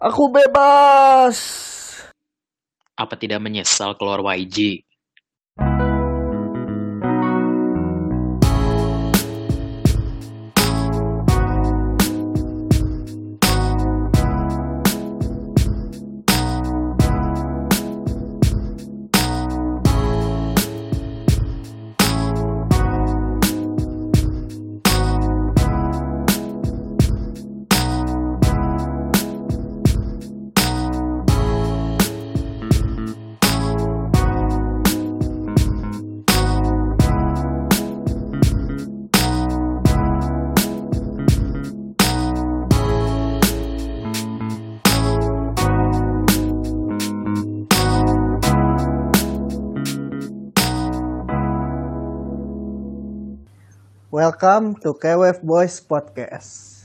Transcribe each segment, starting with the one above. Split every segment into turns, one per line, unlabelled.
Aku bebas.
Apa tidak menyesal keluar YG?
Welcome to KWF Boys Podcast.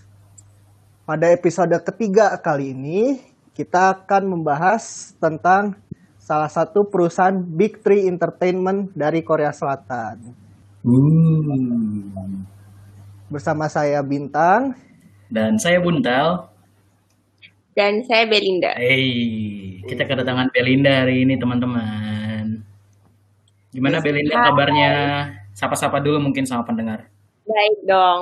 Pada episode ketiga kali ini, kita akan membahas tentang salah satu perusahaan Big Three Entertainment dari Korea Selatan.
Hmm.
Bersama saya Bintang.
Dan saya Buntal.
Dan saya Belinda.
Hey, kita kedatangan Belinda hari ini teman-teman. Gimana Belinda kabarnya? Sapa-sapa dulu mungkin sama pendengar.
Baik dong.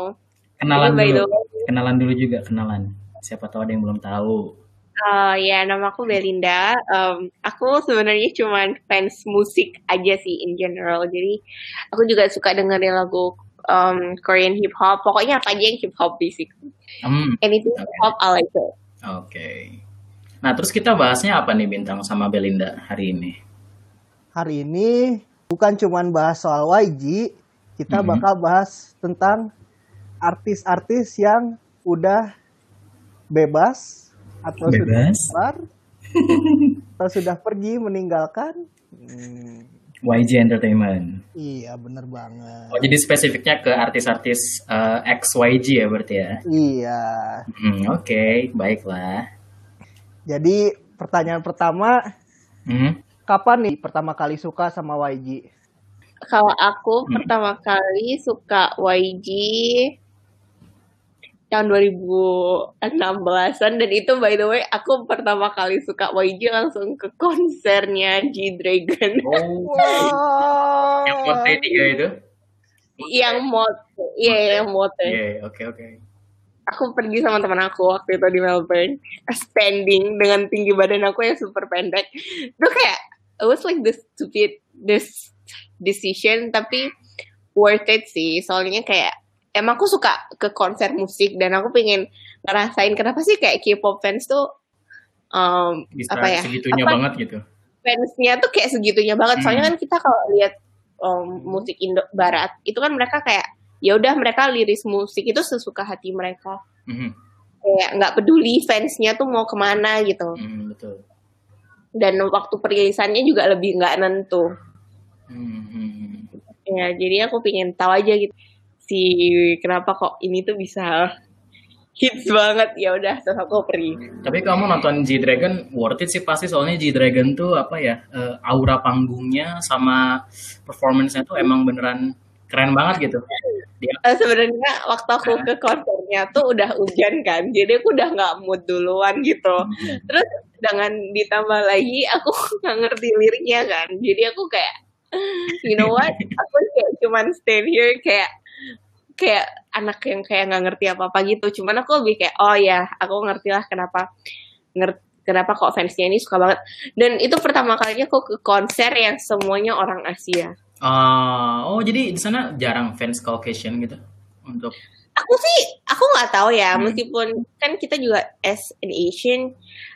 Kenalan
By the
dulu.
way.
Kenalan dulu juga kenalan. Siapa tahu ada yang belum tahu.
Eh, ya, nama aku Belinda. Em, aku sebenarnya cuman fans musik aja sih in general. Jadi aku juga suka dengerin lagu em, Korean hip hop. Pokoknya apa aja yang hip hop basic.
Hmm,
Anything hip hop, I like it.
oke. Nah, terus kita bahasnya apa nih Bintang sama Belinda hari ini?
Hari ini bukan cuman bahas soal YG, kita
Mhm.
bakal bahas tentang artis-artis yang udah bebas atau sudah
Bebas.
keluar atau sudah pergi meninggalkan. Hmm,
YG Entertainment.
iya, bener banget.
Oh, jadi spesifiknya ke artis-artis eh, ex-YG ya berarti ya?
Iya.
Hmm, oke, baiklah.
Jadi pertanyaan pertama,
Hmm.
kapan nih pertama kali suka sama YG?
Kalau aku
Hmm.
pertama kali suka YG tahun 2016-an dan itu by the way aku pertama kali suka YG langsung ke konsernya G-Dragon
Oh,
Wah.
yang Mote tiga itu?
yang mod iya yang mod
Iya, oke oke.
aku pergi sama teman aku waktu itu di Melbourne standing dengan tinggi badan aku yang super pendek itu kayak it was like the stupid this decision tapi worth it sih soalnya kayak emang aku suka ke konser musik dan aku pengen ngerasain kenapa sih kayak K-pop fans tuh um,
Bisa
apa ya
segitunya
apa,
banget gitu.
fansnya tuh kayak segitunya banget soalnya
Hmm.
kan kita kalau lihat um, musik Indo Barat itu kan mereka kayak ya udah mereka liris musik itu sesuka hati mereka
Mhm,
kayak nggak peduli fansnya tuh mau ke mana gitu
mhm, betul.
dan waktu perilisannya juga lebih nggak nentu
Mhm.
ya jadi aku pengen tahu aja gitu si kenapa kok ini tuh bisa hits banget. Ya udah terus aku pergi.
Tapi kamu nonton G Dragon worth it sih pasti soalnya G Dragon tuh apa ya eh, aura panggungnya sama performance-nya tuh emang beneran keren banget gitu. Dia
Eh, sebenarnya waktu aku ke konsernya tuh udah hujan kan jadi aku udah nggak mood duluan gitu. Terus dengan ditambah lagi aku nggak ngerti liriknya kan jadi aku kayak you know what? Aku kayak cuman stand here kayak kayak anak yang kayak nggak ngerti apa apa gitu. Cuman aku lebih kayak oh ya aku ngerti lah kenapa ngerti kenapa kok fansnya ini suka banget. Dan itu pertama kalinya aku ke konser yang semuanya orang Asia.
Ah, oh jadi di sana jarang fans Caucasian gitu? Untuk
aku sih aku nggak tahu ya
Hmm.
meskipun kan kita juga as an Asian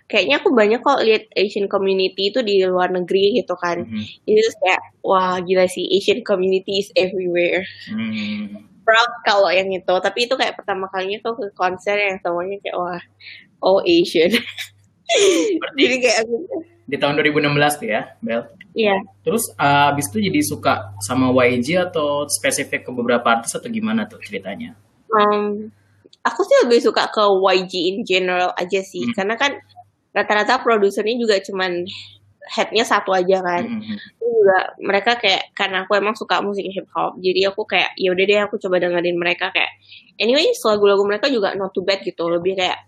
kayaknya aku banyak kok lihat Asian community itu di luar negeri gitu kan
Mhm,
itu kayak wah gila sih Asian community is everywhere
mhm.
proud kalau yang itu tapi itu kayak pertama kalinya aku ke konser yang semuanya kayak wah oh Asian jadi kayak aku
di tahun 2016 tuh ya, Bel.
iya
Terus uh, abis itu jadi suka sama YG atau spesifik ke beberapa artis atau gimana tuh ceritanya?
Um, aku sih lebih suka ke YG in general aja sih
Hmm.
karena kan rata-rata produsernya juga cuman headnya satu aja kan
Mhm.
Itu juga mereka kayak karena aku emang suka musik hip hop jadi aku kayak ya udah deh aku coba dengerin mereka kayak anyway lagu-lagu mereka juga not too bad gitu lebih kayak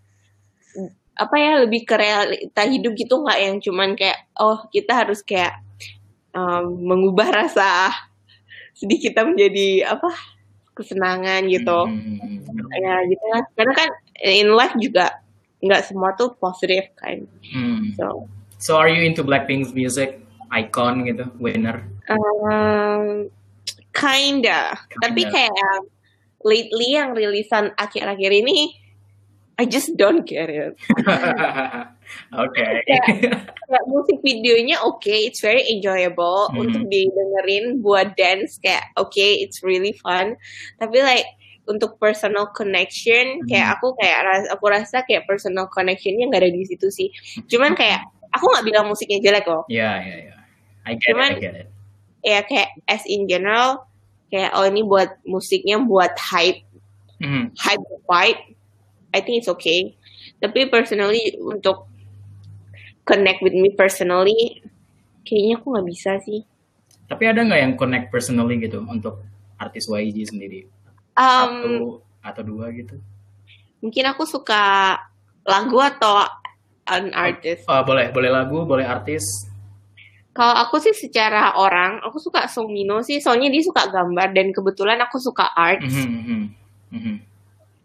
apa ya lebih ke realita hidup gitu nggak yang cuman kayak oh kita harus kayak um, mengubah rasa sedih kita menjadi apa kesenangan gitu
Hmm,
ya gitu lah karena kan in life juga nggak semua tuh positif kan
hmm.
so
So are you into Blackpink's music? Icon gitu, winner.
um, kinda tapi
Kinda.
kayak lately yang rilisan akhir-akhir ini I just don't get it
Oke.
kayak musik videonya oke, it's very enjoyable
Hmm.
untuk didengerin buat dance kayak oke, it's really fun. Tapi like untuk personal connection kayak
Hmm.
aku kayak aku rasa kayak personal connectionnya nggak ada di situ sih. Cuman kayak aku nggak bilang musiknya jelek loh.
Ya, ya, ya. I get
Cuman-
it, I get it.
Ya kayak as in general kayak oh ini buat musiknya buat hype
Hmm.
hype vibe. I think it's okay. Tapi personally untuk connect with me personally kayaknya aku nggak bisa sih.
Tapi ada nggak yang connect personally gitu untuk artis YG sendiri?
Um,
Satu atau dua gitu?
mungkin aku suka lagu atau an artist.
Oh, boleh, boleh lagu, boleh artis.
Kalau aku sih secara orang, aku suka Song Mino sih, soalnya dia suka gambar dan kebetulan aku suka art
Mhm, mhm, mhm,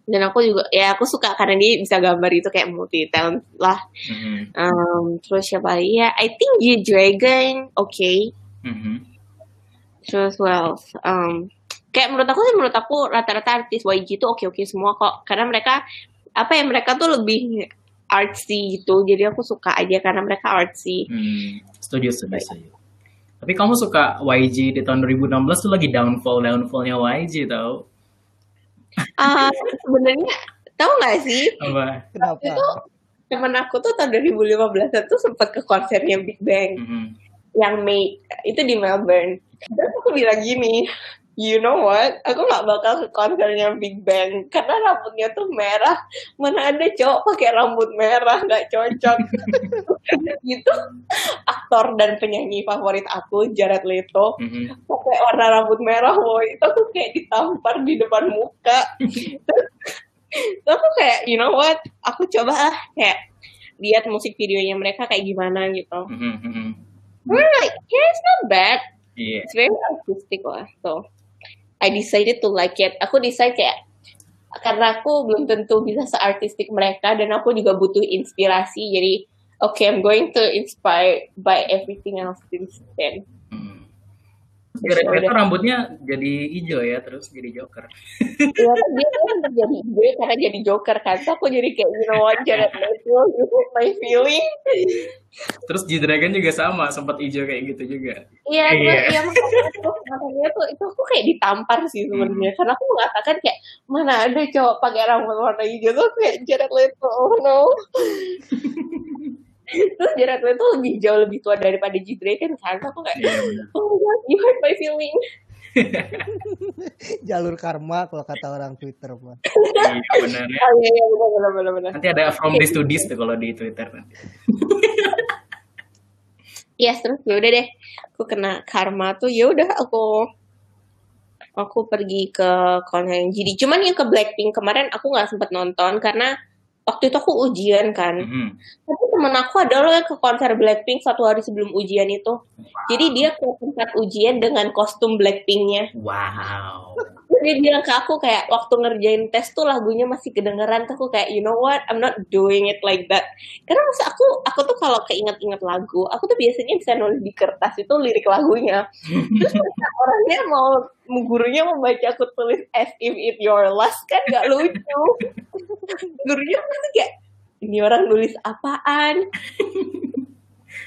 dan aku juga ya aku suka karena dia bisa gambar itu kayak multi talent lah.
mhm,
Um, terus siapa lagi ya? I think G Dragon, oke.
mhm.
Terus well, um, kayak menurut aku sih menurut aku rata-rata artis YG itu oke-oke semua kok, karena mereka apa ya mereka tuh lebih artsy gitu, jadi aku suka aja karena mereka artsy.
Hmm, setuju, setuju, setuju. Tapi kamu suka YG di tahun 2016 tuh lagi downfall downfallnya YG tau?
Ah, sebenarnya tahu nggak sih
Apa?
Kenapa?
itu temen aku tuh tahun 2015 tuh sempat ke konsernya Big Bang
Mhm.
yang Mei itu di Melbourne. Dan aku bilang gini, you know what? Aku nggak bakal ke konsernya Big Bang karena rambutnya tuh merah. Mana ada cowok pakai rambut merah nggak cocok. gitu aktor dan penyanyi favorit aku Jared Leto
Mhm.
pakai warna rambut merah woy itu aku kayak ditampar di depan muka terus aku kayak you know what aku coba ah kayak lihat musik videonya mereka kayak gimana gitu
Mhm, mhm.
we're like yeah it's not bad
Iya.
it's very artistic lah so I decided to like it aku decide kayak karena aku belum tentu bisa seartistik mereka dan aku juga butuh inspirasi jadi okay I'm going to inspire by everything else since then.
Leto rambutnya jadi hijau ya, terus jadi Joker.
Iya kan dia kan jadi gue karena jadi Joker kan. So aku jadi kayak you know what Jared Leto, you hurt my feeling.
Terus G-Dragon juga sama, sempat hijau kayak gitu juga.
Iya,
Iya.
iya makanya tuh itu aku kayak ditampar sih sebenarnya. Karena aku mengatakan kayak mana ada cowok pakai rambut warna hijau tuh kayak Jared Leto, oh no. Terus Jared Leto lebih jauh lebih tua daripada G Dragon kan. Aku kayak
Iya benar.
oh my god, you hurt my feeling.
Jalur karma kalau kata orang Twitter mah.
Iya benar ya.
Oh iya, iya benar benar benar benar.
Nanti ada from this to this tuh kalau di Twitter nanti.
Yes, terus ya udah deh. Aku kena karma tuh ya udah aku aku pergi ke konser yang jadi cuman yang ke Blackpink kemarin aku nggak sempet nonton karena waktu itu aku ujian kan
Mhm.
tapi temen aku ada loh yang ke konser Blackpink satu hari sebelum ujian itu jadi dia ke tempat ujian dengan kostum Blackpinknya
Wow.
Dia bilang ke aku kayak waktu ngerjain tes tuh lagunya masih kedengeran tuh aku kayak you know what? I'm not doing it like that. Karena masa aku aku tuh kalau keinget-inget lagu aku tuh biasanya bisa nulis di kertas itu lirik lagunya. Terus orangnya mau gurunya mau baca aku tulis as if it your last kan gak lucu. Gurunya pasti kayak ini orang nulis apaan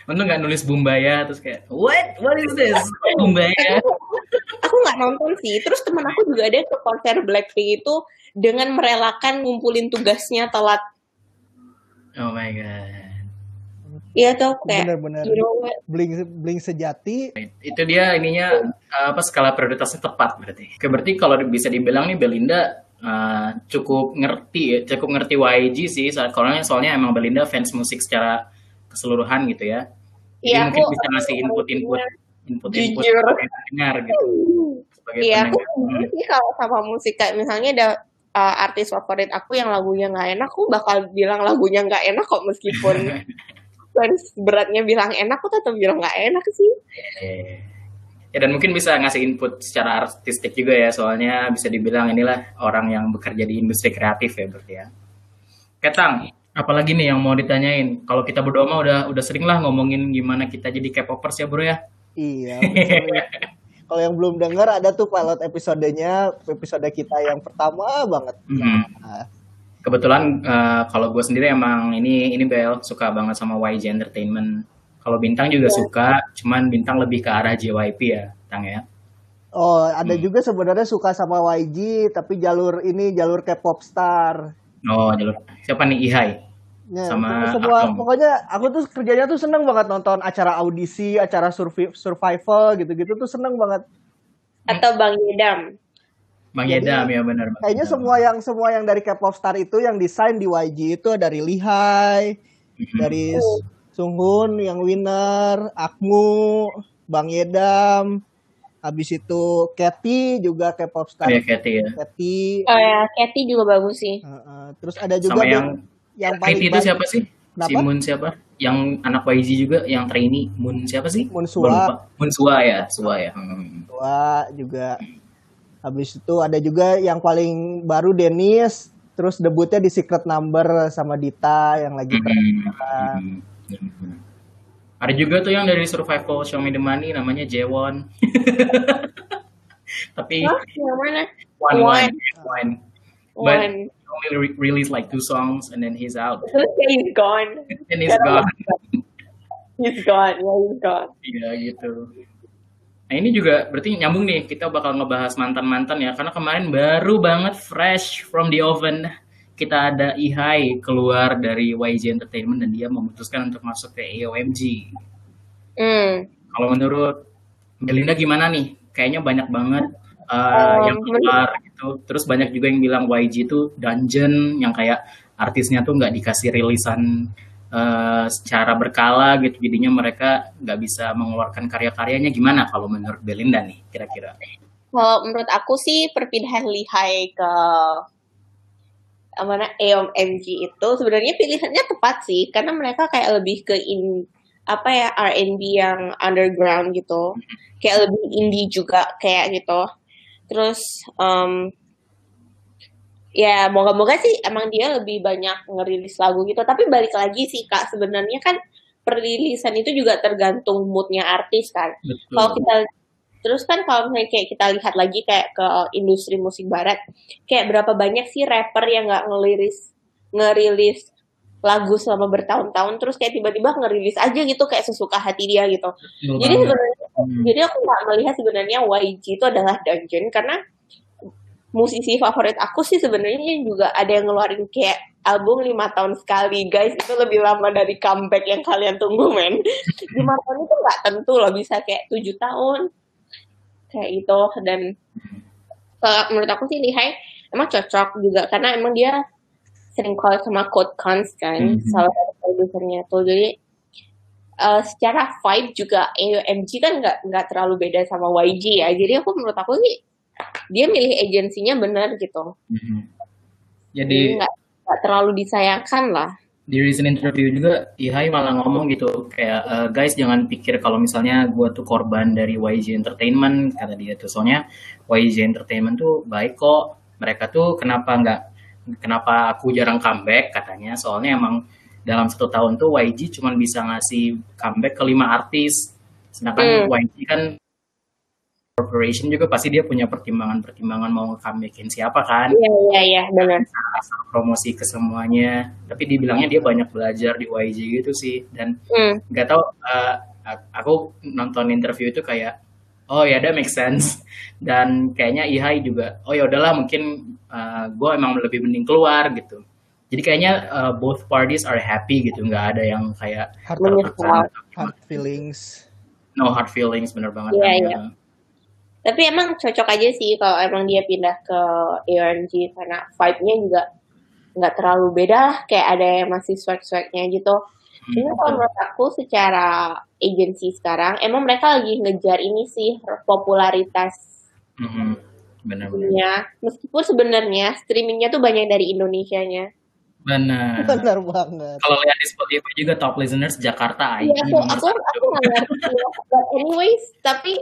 Untung nggak nulis Bumbaya terus kayak what what is this Bumbaya.
aku nggak nonton sih terus temen aku juga ada ke konser Blackpink itu dengan merelakan ngumpulin tugasnya telat
Oh my god.
Iya tuh kayak
Bener-bener.
you know?
Bling bling sejati
Itu dia ininya apa skala prioritasnya tepat berarti. Oke, berarti kalau bisa dibilang nih Belinda uh, cukup ngerti ya, cukup ngerti YG sih. Soal- Soalnya soalnya emang Belinda fans musik secara keseluruhan gitu ya. Jadi
Iya
mungkin
aku
bisa ngasih input-input input-input
Jujur.
sebagai pendengar gitu.
Iya aku sebenarnya sih kalau sama musik kayak misalnya ada uh, artis favorit aku yang lagunya nggak enak, aku bakal bilang lagunya nggak enak kok meskipun fans beratnya bilang enak, aku tetap bilang nggak enak sih.
Eh, Ya dan mungkin bisa ngasih input secara artistik juga ya, soalnya bisa dibilang inilah orang yang bekerja di industri kreatif ya berarti ya. Ketang, apalagi nih yang mau ditanyain? Kalau kita berdua mah udah udah sering lah ngomongin gimana kita jadi K-popers ya bro ya.
Iya. Kalau yang belum dengar ada tuh pilot episodenya, episode kita yang pertama banget.
Mhm.
Nah,
Kebetulan eh, kalau gue sendiri emang ini ini Bel suka banget sama YG Entertainment. Kalau Bintang juga suka, cuman Bintang lebih ke arah JYP ya, Tang ya.
oh, ada
Hmm.
juga sebenarnya suka sama YG tapi jalur ini jalur K-pop star.
Oh, jalur siapa nih Ihai?
Ya,
Sama
semua
Akom.
pokoknya aku tuh kerjanya tuh seneng banget nonton acara audisi, acara survi- survival gitu-gitu tuh seneng banget.
Atau Bang Yedam.
Bang
Jadi,
Yedam ya benar. Bang
Kayaknya
Yedam.
semua yang semua yang dari K-pop star itu yang desain di YG itu dari Lihai,
Mhm.
dari Sunghun yang winner, Akmu, Bang Yedam, habis itu Katy juga K-pop
Oh
star.
ya Katy ya.
Katy,
Oh ya, Katy juga bagus sih.
uh, uh, terus ada juga
Sama
yang
yang
paling
itu siapa sih? Si
Kenapa?
Moon siapa? Yang anak YG juga yang trainee Moon siapa sih?
Moon. Sua.
Moon Sua ya, Sua ya. Hmm.
tua juga. Habis itu ada juga yang paling baru Dennis, terus debutnya di Secret Number sama Dita yang lagi
Hmm. Hmm. Hmm. Ada juga tuh yang dari Survival Show Me The Money namanya Jewon. Tapi
Hah? Yang mana?
one
One.
one one. But
One.
Only re- released like two songs and then he's out.
He's gone.
And he's gone.
He's gone. Yeah, he's gone.
Iya gitu. Nah ini juga berarti nyambung nih kita bakal ngebahas mantan-mantan ya karena kemarin baru banget fresh from the oven kita ada Ihai keluar dari YG Entertainment dan dia memutuskan untuk masuk ke AOMG.
Hmm.
Kalau menurut Belinda gimana nih? Kayaknya banyak banget uh,
Um,
yang keluar gitu. Terus banyak juga yang bilang YG itu dungeon yang kayak artisnya tuh nggak dikasih rilisan uh, secara berkala gitu. Jadinya mereka nggak bisa mengeluarkan karya-karyanya. Gimana kalau menurut Belinda nih kira-kira?
Kalau menurut aku sih perpindahan Lihai ke mana AOMG itu sebenarnya pilihannya tepat sih karena mereka kayak lebih ke in apa ya R&B yang underground gitu kayak lebih indie juga kayak gitu terus em, ya moga-moga sih emang dia lebih banyak ngerilis lagu gitu. Tapi balik lagi sih kak sebenarnya kan perilisan itu juga tergantung moodnya artis kan.
Betul.
kalau kita terus kan kalau misalnya kayak kita lihat lagi kayak ke industri musik barat kayak berapa banyak sih rapper yang nggak ngeliris ngerilis lagu selama bertahun-tahun terus kayak tiba-tiba ngerilis aja gitu kayak sesuka hati dia gitu.
Betul
jadi sebenarnya
Hmm.
jadi aku nggak melihat sebenarnya YG itu adalah dungeon karena musisi favorit aku sih sebenarnya juga ada yang ngeluarin kayak album lima tahun sekali guys itu lebih lama dari comeback yang kalian tunggu men lima tahun itu nggak tentu loh bisa kayak tujuh tahun kayak gitu dan kalau menurut aku sih Lihai emang cocok juga karena emang dia sering call sama Code Cons kan
Mhm.
salah satu produsernya tuh jadi eh, secara vibe juga AOMG kan nggak nggak terlalu beda sama YG ya. Jadi aku menurut aku sih dia milih agensinya benar gitu.
Mhm.
jadi
Jadi
nggak terlalu disayangkan lah.
di recent interview juga Ihai malah ngomong gitu kayak "Eh, guys jangan pikir kalau misalnya gue tuh korban dari YG Entertainment kata dia tuh. Soalnya YG Entertainment tuh baik kok. Mereka tuh kenapa nggak kenapa aku jarang comeback katanya. Soalnya emang dalam satu tahun tuh YG cuma bisa ngasih comeback ke lima artis. Sedangkan
Hmm.
YG kan corporation juga pasti dia punya pertimbangan-pertimbangan mau comebackin siapa kan.
Iya iya iya benar.
Asal promosi ke semuanya. Tapi dibilangnya dia banyak belajar di YG gitu sih. Dan
hmm.
nggak tahu eh, aku nonton interview itu kayak oh ya that make sense. Dan kayaknya Ihai juga oh ya udahlah mungkin gue emang lebih mending keluar gitu jadi kayaknya eh, both parties are happy gitu nggak ada yang kayak
hard, hard feelings.
no hard feelings bener banget
Iya,
kan.
iya. tapi emang cocok aja sih kalau emang dia pindah ke AOMG karena vibe-nya juga nggak terlalu beda lah kayak ada yang masih swag-swagnya gitu Ini
Hmm,
kalau menurut aku secara agensi sekarang emang mereka lagi ngejar ini sih popularitas
Mhm. benar benar
Iya, meskipun sebenarnya streamingnya tuh banyak dari Indonesianya.
Benar
Benar banget.
kalau lihat di Spotify juga top listeners Jakarta
Iya,
ID
aku aku aku ngerti. ya. But anyways, tapi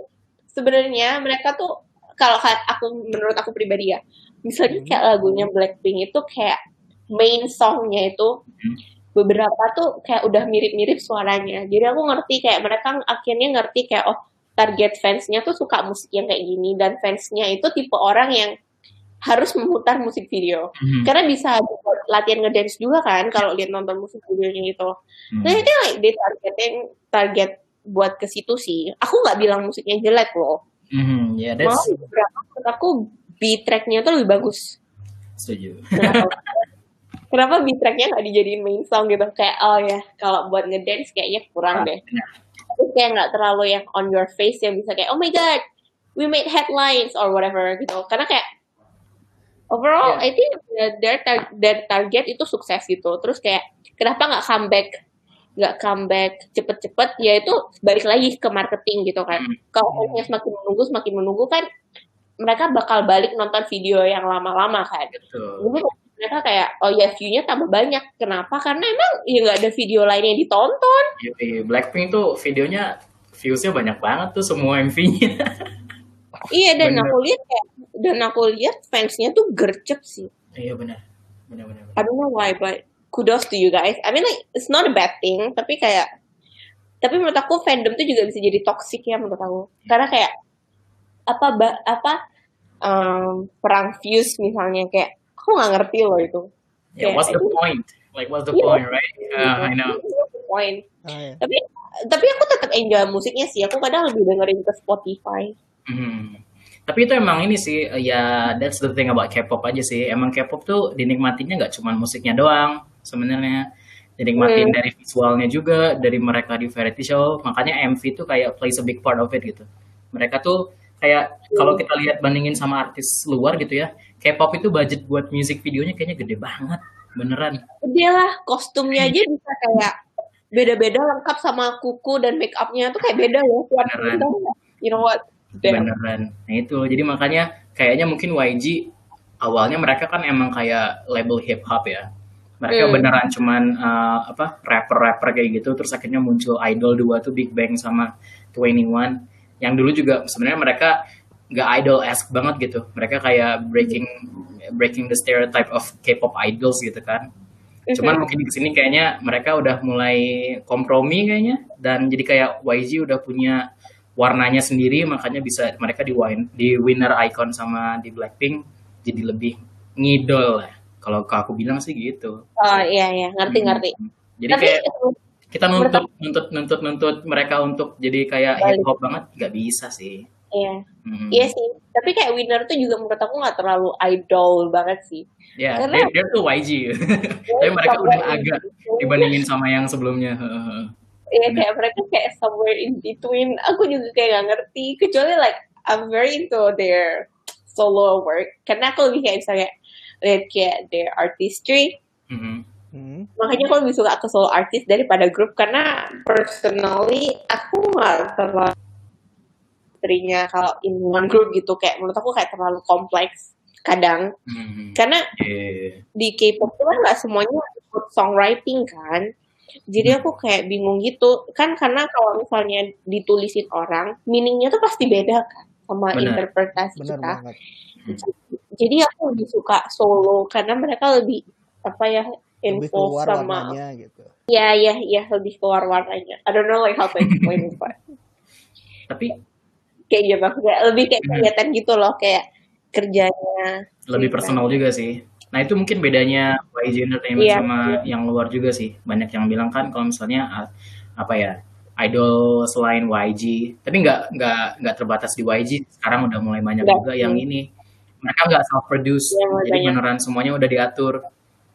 sebenarnya mereka tuh kalau ka- aku menurut aku pribadi ya, misalnya kayak lagunya Blackpink itu kayak main songnya itu
Hmm.
beberapa tuh kayak udah mirip-mirip suaranya. Jadi aku ngerti kayak mereka akhirnya ngerti kayak oh target fansnya tuh suka musik yang kayak gini dan fansnya itu tipe orang yang harus memutar musik video.
Mhm.
Karena bisa latihan ngedance juga kan kalau lihat nonton musik videonya gitu.
Hmm.
Nah itu like targeting target buat ke situ sih. Aku nggak bilang musiknya jelek loh.
Mhm, yeah, that's
menurut aku beat tracknya tuh lebih bagus.
setuju.
Kenapa? Kenapa beat tracknya nggak dijadiin main song gitu? Kayak oh ya kalau buat ngedance kayaknya kurang deh. Terus kayak nggak terlalu yang on your face yang bisa kayak oh my god we made headlines or whatever gitu. Karena kayak overall I think that their tar- their target itu sukses gitu. Terus kayak kenapa nggak comeback nggak comeback cepet-cepet ya itu balik lagi ke marketing gitu kan.
Hmm.
Kalau fansnya semakin menunggu semakin menunggu kan mereka bakal balik nonton video yang lama-lama kan.
Betul.
Mereka kayak oh ya view-nya tambah banyak. Kenapa? Karena emang ya nggak ada video lain yang ditonton.
Yoi, Blackpink tuh videonya viewsnya banyak banget tuh semua MV-nya.
Iya dan
Bener.
aku lihat kayak dan aku lihat fansnya tuh gercep sih.
Iya benar. Benar benar. benar.
I don't know why but kudos to you guys. I mean like it's not a bad thing tapi kayak tapi menurut aku fandom tuh juga bisa jadi toxic ya menurut aku. Karena kayak apa ba- apa um, perang views misalnya kayak aku nggak ngerti loh itu.
Yeah,
Kayak,
what's the
itu-
point? Like what's the
Iya.
point, right? Uh, I know.
What's the point?
Ah, ya.
Tapi tapi aku tetap enjoy musiknya sih. Aku kadang lebih dengerin ke Spotify.
Hmm. Tapi itu emang ini sih, eh, ya that's the thing about K-pop aja sih. Emang K-pop tuh dinikmatinya nggak cuma musiknya doang sebenarnya. Dinikmatin
Hmm.
dari visualnya juga, dari mereka di variety show. Makanya MV tuh kayak plays a big part of it gitu. Mereka tuh kayak kalau kita lihat bandingin sama artis luar gitu ya, K-pop itu budget buat music videonya kayaknya gede banget, beneran.
Dia lah kostumnya aja bisa kayak beda-beda lengkap sama kuku dan make upnya tuh kayak beda ya. Bintang. You know what? Damn.
Beneran. Nah itu, jadi makanya kayaknya mungkin YG awalnya mereka kan emang kayak label hip hop ya. Mereka
Hmm.
beneran cuman uh, apa rapper-rapper kayak gitu, terus akhirnya muncul idol dua tuh Big Bang sama 21. Yang dulu juga sebenarnya mereka nggak idol esque banget gitu. Mereka kayak breaking breaking the stereotype of K-pop idols gitu kan. Cuman mungkin di sini kayaknya mereka udah mulai kompromi kayaknya dan jadi kayak YG udah punya warnanya sendiri makanya bisa mereka di win di winner icon sama di Blackpink jadi lebih ngidol lah. Kalau aku bilang sih gitu.
Oh iya iya ngerti ngerti.
Jadi
Tapi
kayak kita nuntut nuntut nuntut nuntut mereka untuk jadi kayak
Balik.
hip hop banget nggak bisa sih.
iya
Hmm.
iya sih. Tapi kayak winner tuh juga menurut aku nggak terlalu idol banget sih.
Ya,
Karena-
dia, dia tuh YG. Tapi mereka udah agak dibandingin sama yang sebelumnya.
Iya kayak mereka kayak somewhere in between. Aku juga kayak gak ngerti. Kecuali like I'm very into their solo work. Karena aku lebih kayak misalnya lihat kayak their artistry.
Mhm.
Hmm.
Makanya aku lebih suka ke solo artist daripada grup. Karena personally aku gak terlalu terinya kalau in one group gitu. Kayak menurut aku kayak terlalu kompleks kadang.
Mhm.
Karena
Iya.
di K-pop tuh kan nggak semuanya songwriting kan. Jadi aku kayak bingung gitu. Kan karena kalau misalnya ditulisin orang, meaningnya tuh pasti beda kan sama
Benar.
interpretasi
Benar
kita.
banget.
Jadi aku lebih suka solo karena mereka lebih apa ya
Lebih
info
keluar
sama
warnanya gitu.
ya ya ya lebih keluar warnanya. I don't know like how to explain it, but
Tapi
kayak maksudnya lebih kayak
Hmm.
kelihatan gitu loh kayak kerjanya.
lebih personal juga sih. Nah itu mungkin bedanya YG Entertainment
Iya.
sama yang luar juga sih. Banyak yang bilang kan kalau misalnya ah, apa ya idol selain YG, tapi nggak nggak nggak terbatas di YG. Sekarang udah mulai banyak
Nggak
juga yang ini. Mereka nggak self produce,
mulai
jadi
banyak.
beneran semuanya udah diatur,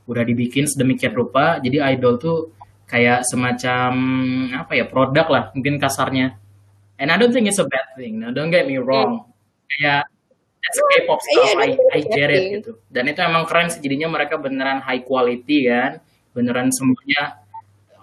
udah dibikin sedemikian rupa. Jadi idol tuh kayak semacam apa ya produk lah mungkin kasarnya. And I don't think it's a bad thing. Now don't get me wrong. Kayak that's K-pop
Iya,
stuff. I,
that's
I get it gitu. Dan itu emang keren sih. Jadinya mereka beneran high quality kan. Beneran semuanya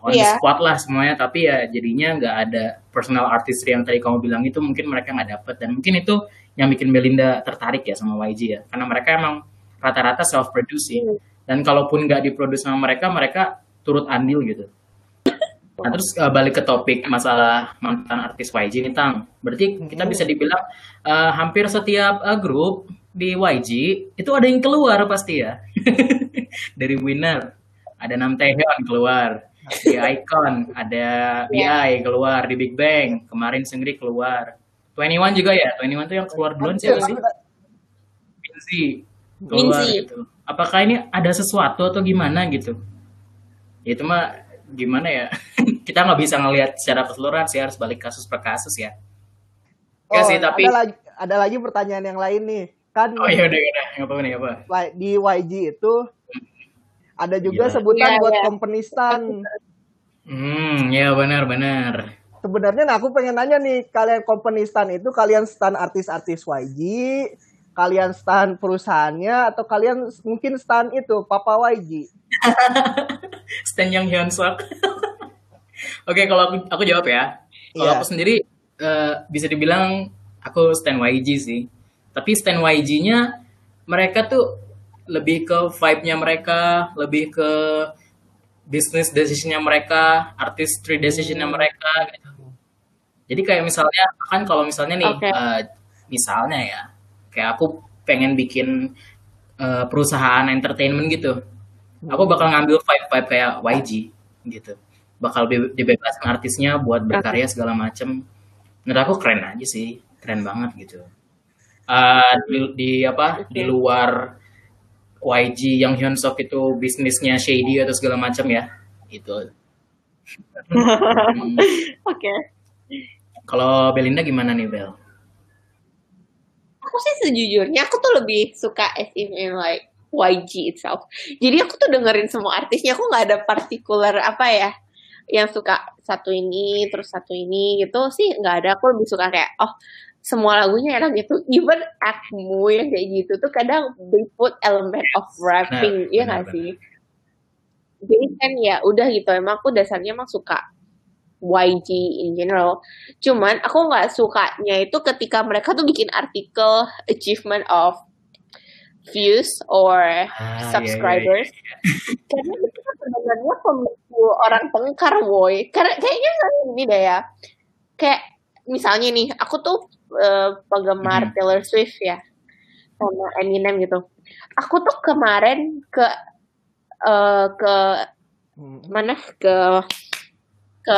on the
Iya.
spot lah semuanya. Tapi ya jadinya nggak ada personal artistry yang tadi kamu bilang itu mungkin mereka nggak dapet. Dan mungkin itu yang bikin Belinda tertarik ya sama YG ya. Karena mereka emang rata-rata self produce sih. Dan kalaupun nggak diproduksi sama mereka, mereka turut andil gitu. Nah, terus uh, balik ke topik masalah mantan artis YG nih, Tang. Berarti kita bisa dibilang uh, hampir setiap uh, grup di YG itu ada yang keluar pasti ya. Dari winner. Ada Nam Taehyun keluar. Di Icon ada BI keluar. Di Big Bang kemarin Seungri keluar. 21 juga ya? 21 tuh yang keluar duluan siapa sih? Minzy keluar
Minzy.
gitu. Apakah ini ada sesuatu atau gimana gitu? Ya, itu mah gimana ya? Kita nggak bisa ngelihat secara keseluruhan sih harus balik kasus per kasus ya. Ya sih, tapi-
ada lagi, ada lagi pertanyaan yang lain nih. Kan
Oh ya udah udah nggak apa-apa nih apa?
Di YG itu ada juga
Gila.
sebutan
Iya,
buat
iya.
company stan.
Hmm, ya benar benar.
Sebenarnya nah aku pengen nanya nih, kalian company stan itu kalian stan artis-artis YG, kalian stan perusahaannya atau kalian mungkin stan itu Papa YG?
Stan Yang Hyun Suk. Oke, kalau aku aku jawab ya. Kalau
Iya.
aku sendiri eh, bisa dibilang aku Stan YG sih. Tapi Stan YG-nya mereka tuh lebih ke vibe-nya mereka, lebih ke business decision-nya mereka, artistry decision-nya mereka gitu. Jadi kayak misalnya kan kalau misalnya nih
Oke.
eh, misalnya ya, kayak aku pengen bikin eh, perusahaan entertainment gitu. Aku bakal ngambil vibe-vibe kayak YG gitu. Bakal be- dibebasin artisnya buat berkarya segala macem. Menurut aku keren aja sih, keren banget gitu. Eh, di, di apa? Di luar YG yang Hyun Sok itu bisnisnya shady atau segala macam ya. Itu. Hmm.
Oke.
Kalau Belinda gimana nih Bel?
Aku sih sejujurnya aku tuh lebih suka as in, in like YG itself. Jadi aku tuh dengerin semua artisnya. Aku nggak ada particular apa ya yang suka satu ini terus satu ini gitu sih nggak ada. Aku lebih suka kayak oh semua lagunya enak gitu. Even Akmu yang kayak gitu tuh kadang they put element of rapping,
Benar,
iya
benar,
nggak sih? Jadi kan ya udah gitu. Emang aku dasarnya emang suka YG in general. Cuman aku nggak sukanya itu ketika mereka tuh bikin artikel achievement of views or
Ah, iya,
subscribers.
iya, iya.
Karena itu kan sebenarnya pemicu orang tengkar, boy. Karena kayaknya ini deh ya. Kayak misalnya nih, aku tuh eh, penggemar
Mhm.
Taylor Swift ya, sama Eminem gitu. Aku tuh kemarin ke eh, ke
Hmm.
mana ke ke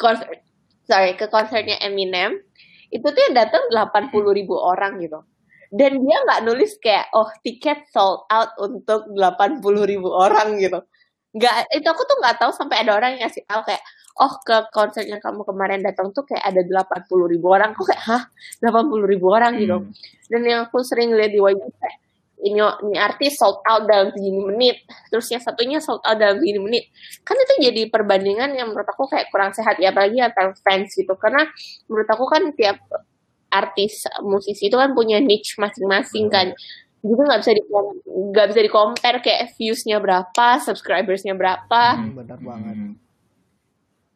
konser sorry ke konsernya Eminem itu tuh yang datang 80 ribu orang gitu dan dia nggak nulis kayak oh tiket sold out untuk 80 ribu orang gitu. Nggak itu aku tuh nggak tahu sampai ada orang yang ngasih tahu kayak oh ke konsernya kamu kemarin datang tuh kayak ada 80 ribu orang. Kok kayak hah? 80 ribu orang? Gitu.
Hmm.
dan yang aku sering lihat di YG kayak ini, ini artis sold out dalam segini menit. Terus yang satunya sold out dalam segini menit. Kan itu jadi perbandingan yang menurut aku kayak kurang sehat ya apalagi antar fans gitu. Karena menurut aku kan tiap artis musisi itu kan punya niche masing-masing kan jadi nggak bisa di nggak bisa di compare kayak viewsnya berapa subscribersnya berapa
Hmm.
Benar banget.
Hmm.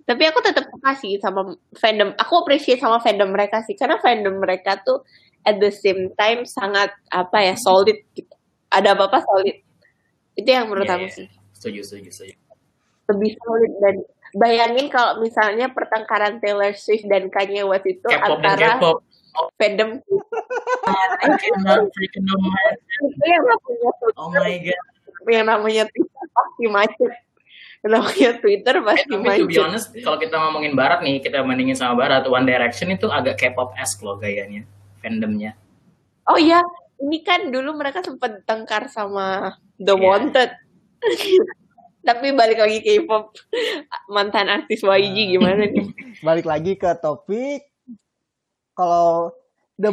tapi aku tetap suka sih sama fandom aku appreciate sama fandom mereka sih karena fandom mereka tuh at the same time sangat apa ya solid gitu ada apa apa solid itu yang menurut
Iya,
aku
iya.
sih
Setuju, setuju, setuju.
lebih solid dan bayangin kalau misalnya pertengkaran Taylor Swift dan Kanye West itu
K-pop dan
antara
K-pop.
Fandom
I cannot freaking imagine.
itu yang namanya Twitter,
Oh my god.
yang namanya Twitter pasti macet yang namanya Twitter
Eh,
pasti
tapi to be
macet
honest, kalau kita ngomongin barat nih, kita bandingin sama barat, One Direction itu agak K-pop-esque loh gayanya, fandomnya.
oh ya ini kan dulu mereka sempat tengkar sama The
Iya.
Wanted tapi balik lagi ke K-pop mantan artis YG gimana nih
Balik lagi ke topik kalau the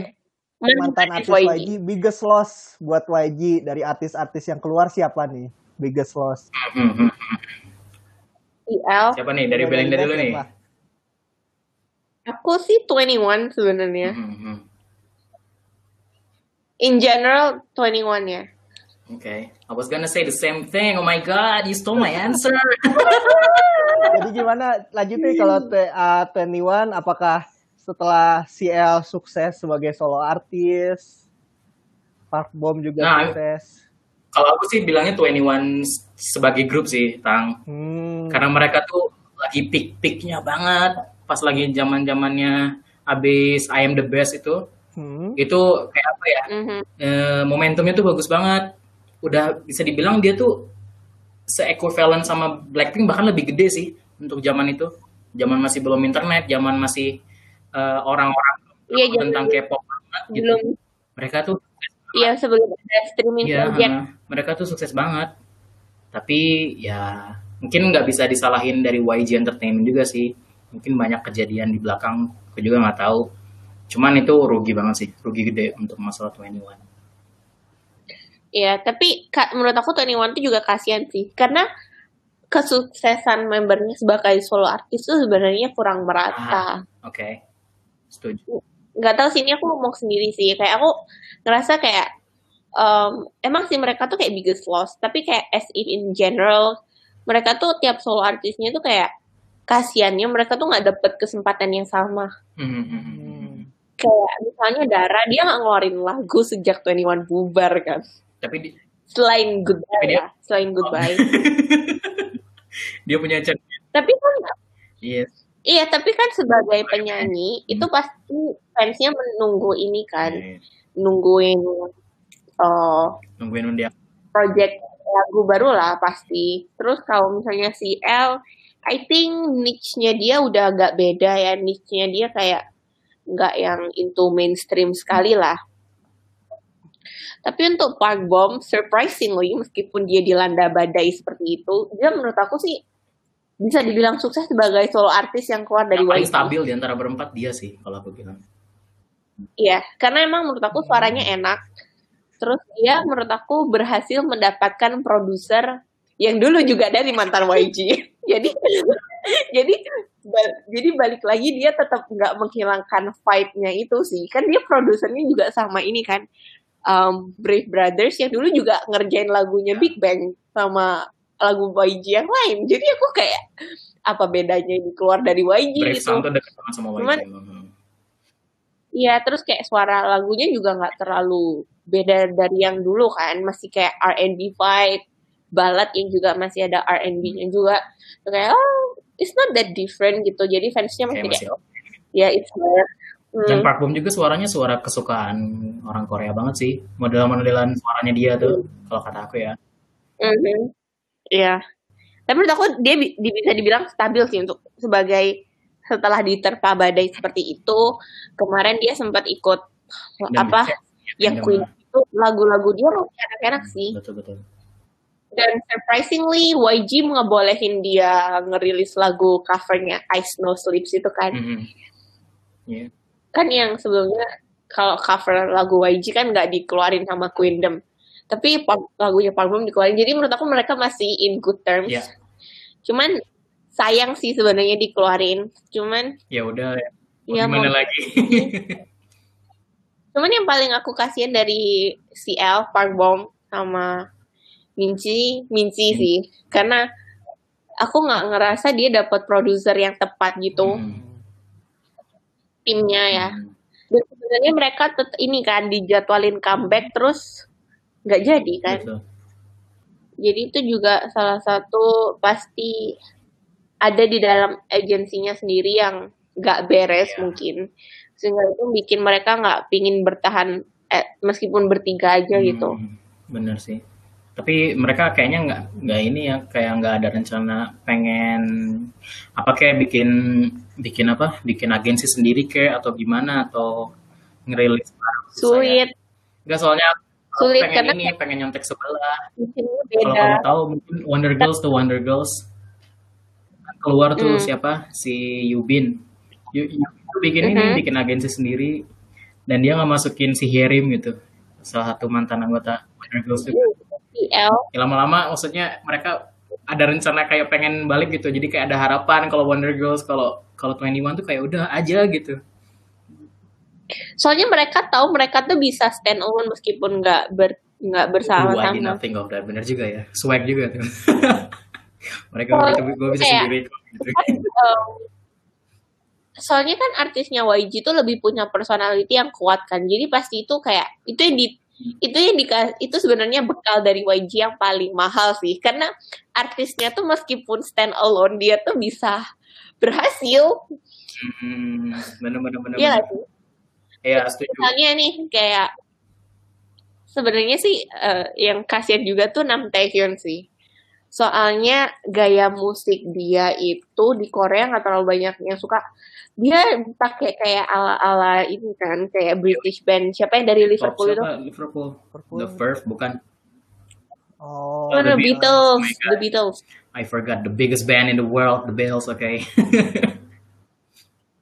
mantan artis
YG.
YG biggest loss buat YG dari artis-artis yang keluar siapa nih? Biggest loss.
Hmm, hmm.
IL
Siapa nih? Dari Belinda dulu nih.
siapa?
aku sih 21 sebenarnya
Hmm, hmm.
in general 21 ya
Okay. I was gonna say the same thing. Oh my god, you stole my answer.
Jadi gimana lanjut nih kalau T- uh, 21 apakah setelah CL sukses sebagai solo artis, Park Bom juga
Nah,
sukses.
Kalau aku sih bilangnya 21 sebagai grup sih, Tang.
Hmm.
Karena mereka tuh lagi peak-peaknya banget. Pas lagi zaman zamannya abis I am the best itu,
Hmm.
itu kayak apa ya?
Mhm.
eh, momentumnya tuh bagus banget. Udah bisa dibilang dia tuh se-equivalent sama Blackpink bahkan lebih gede sih untuk zaman itu. Zaman masih belum internet, zaman masih eh, orang-orang
Iya,
tahu tentang K-pop banget gitu.
belum
Mereka tuh
iya sebelum ada streaming
Iya,
project.
ha, mereka tuh sukses banget. Tapi ya mungkin nggak bisa disalahin dari YG Entertainment juga sih. Mungkin banyak kejadian di belakang, aku juga nggak tahu. Cuman itu rugi banget sih, rugi gede untuk masalah 21.
Iya, tapi ka- menurut aku 21 itu juga kasihan sih. Karena kesuksesan membernya sebagai solo artis itu sebenarnya kurang merata.
Oke, setuju.
nggak tahu sih ini aku ngomong sendiri sih. Kayak aku ngerasa kayak em, emang sih mereka tuh kayak biggest loss. Tapi kayak as if in general mereka tuh tiap solo artisnya tuh kayak kasiannya mereka tuh nggak dapet kesempatan yang sama.
Hmm,
kayak misalnya Dara dia nggak ngeluarin lagu sejak 21 bubar kan.
Tapi di-
selain goodbye
Tapi dia-
ya selain goodbye.
Dia punya chat.
tapi kan
Yes.
Iya tapi kan sebagai penyanyi itu pasti fansnya menunggu ini kan
Yes.
nungguin eh
Nungguin dia.
project lagu baru lah pasti. Terus kalau misalnya si L, I think niche-nya dia udah agak beda ya. Niche-nya dia kayak nggak yang into mainstream sekali lah. Tapi untuk Park Bom, surprisingly, meskipun dia dilanda badai seperti itu, dia menurut aku sih bisa dibilang sukses sebagai solo artis yang keluar dari
Yang paling
YG.
stabil di antara berempat dia sih, kalau aku bilang.
Iya, karena emang menurut aku suaranya enak. Terus dia menurut aku berhasil mendapatkan produser yang dulu juga dari mantan YG. jadi jadi jadi balik lagi dia tetap nggak menghilangkan vibe-nya itu sih. Kan dia produsernya juga sama ini kan. um, Brave Brothers yang dulu juga ngerjain lagunya Big Bang sama lagu YG yang lain. Jadi aku kayak apa bedanya ini keluar dari YG
Brave
gitu.
Sound tuh deket banget sama YG.
Cuman-
emang.
Iya, terus kayak suara lagunya juga nggak terlalu beda dari yang dulu kan, masih kayak R&B vibe, ballad yang juga masih ada R&B-nya juga. Terus kayak oh, it's not that different gitu. Jadi fansnya masih
Kayak
kayak,
masih
ya it's.
Dan
Hmm,
Park Bom juga suaranya suara kesukaan orang Korea banget sih. Model-modelan suaranya dia tuh, kalau kata aku ya.
mhm. Iya. Tapi menurut aku dia bi- bisa dibilang stabil sih untuk sebagai setelah diterpa badai seperti itu, kemarin dia sempat ikut
Dan
apa yang Queen itu lagu-lagu dia masih enak-enak sih.
Betul-betul.
Dan surprisingly YG ngebolehin dia ngerilis lagu covernya Ice No Sleeps itu kan.
Mhm. Iya.
Kan yang sebelumnya kalau cover lagu YG kan nggak dikeluarin sama Queendom. Tapi lagunya Park Bom dikeluarin. Jadi menurut aku mereka masih in good terms.
Iya.
Cuman sayang sih sebenarnya dikeluarin. Cuman
Ya udah, ya.
Ya
gimana
mau
lagi?
Cuman yang paling aku kasihan dari CL, Park Bom, sama Minci, Minci
Hmm.
sih. Karena aku nggak ngerasa dia dapat produser yang tepat gitu,
Hmm.
timnya ya.
Hmm.
Dan sebenarnya mereka tet ini kan dijadwalin comeback terus nggak jadi kan.
Betul.
Jadi itu juga salah satu pasti ada di dalam agensinya sendiri yang nggak beres
Iya.
mungkin. Sehingga itu bikin mereka nggak pingin bertahan eh, meskipun bertiga aja gitu.
Hmm, bener sih. Tapi mereka kayaknya nggak nggak ini ya kayak nggak ada rencana pengen apa kayak bikin bikin apa bikin agensi sendiri kayak atau gimana atau ngerilis ya.
Sulit,
Nggak soalnya aku
Sulit,
pengen
karena
ini pengen nyontek sebelah. Kalau kamu tahu mungkin Wonder Girls tuh Wonder Girls keluar tuh
Hmm.
siapa si Yubin. Yu, Yu- bikin ini
Mhm.
bikin agensi sendiri dan dia nggak masukin si Hyerim gitu salah satu mantan anggota Wonder Girls juga.
CL,
Ya, lama-lama maksudnya mereka ada rencana kayak pengen balik gitu jadi kayak ada harapan kalau Wonder Girls kalau kalau 21 tuh kayak udah aja gitu
soalnya mereka tahu mereka tuh bisa stand alone meskipun nggak ber nggak
Ooh,
bersama-sama.
not think of that. Bener juga ya. Swag juga tuh. Mereka
Oh,
mereka gue bisa
kayak-
sendiri gitu.
Kan, soalnya kan artisnya YG itu lebih punya personality yang kuat kan. Jadi pasti itu kayak itu yang di itu yang di itu sebenarnya bekal dari YG yang paling mahal sih. Karena artisnya tuh meskipun stand alone dia tuh bisa berhasil.
Hmm, bener bener bener.
Iya sih
Iya, setuju.
misalnya nih kayak sebenarnya sih eh, yang kasihan juga tuh Nam Taehyun sih soalnya gaya musik dia itu di Korea nggak terlalu banyak yang suka dia pakai kayak ala-ala ini kan kayak British band siapa yang dari Liverpool itu?
Liverpool.
Liverpool.
The Verve bukan.
Oh,
Oh,
the
The
Beatles,
Beatles. Oh
The. Beatles.
I forgot the biggest band in the world, the Beatles, okay.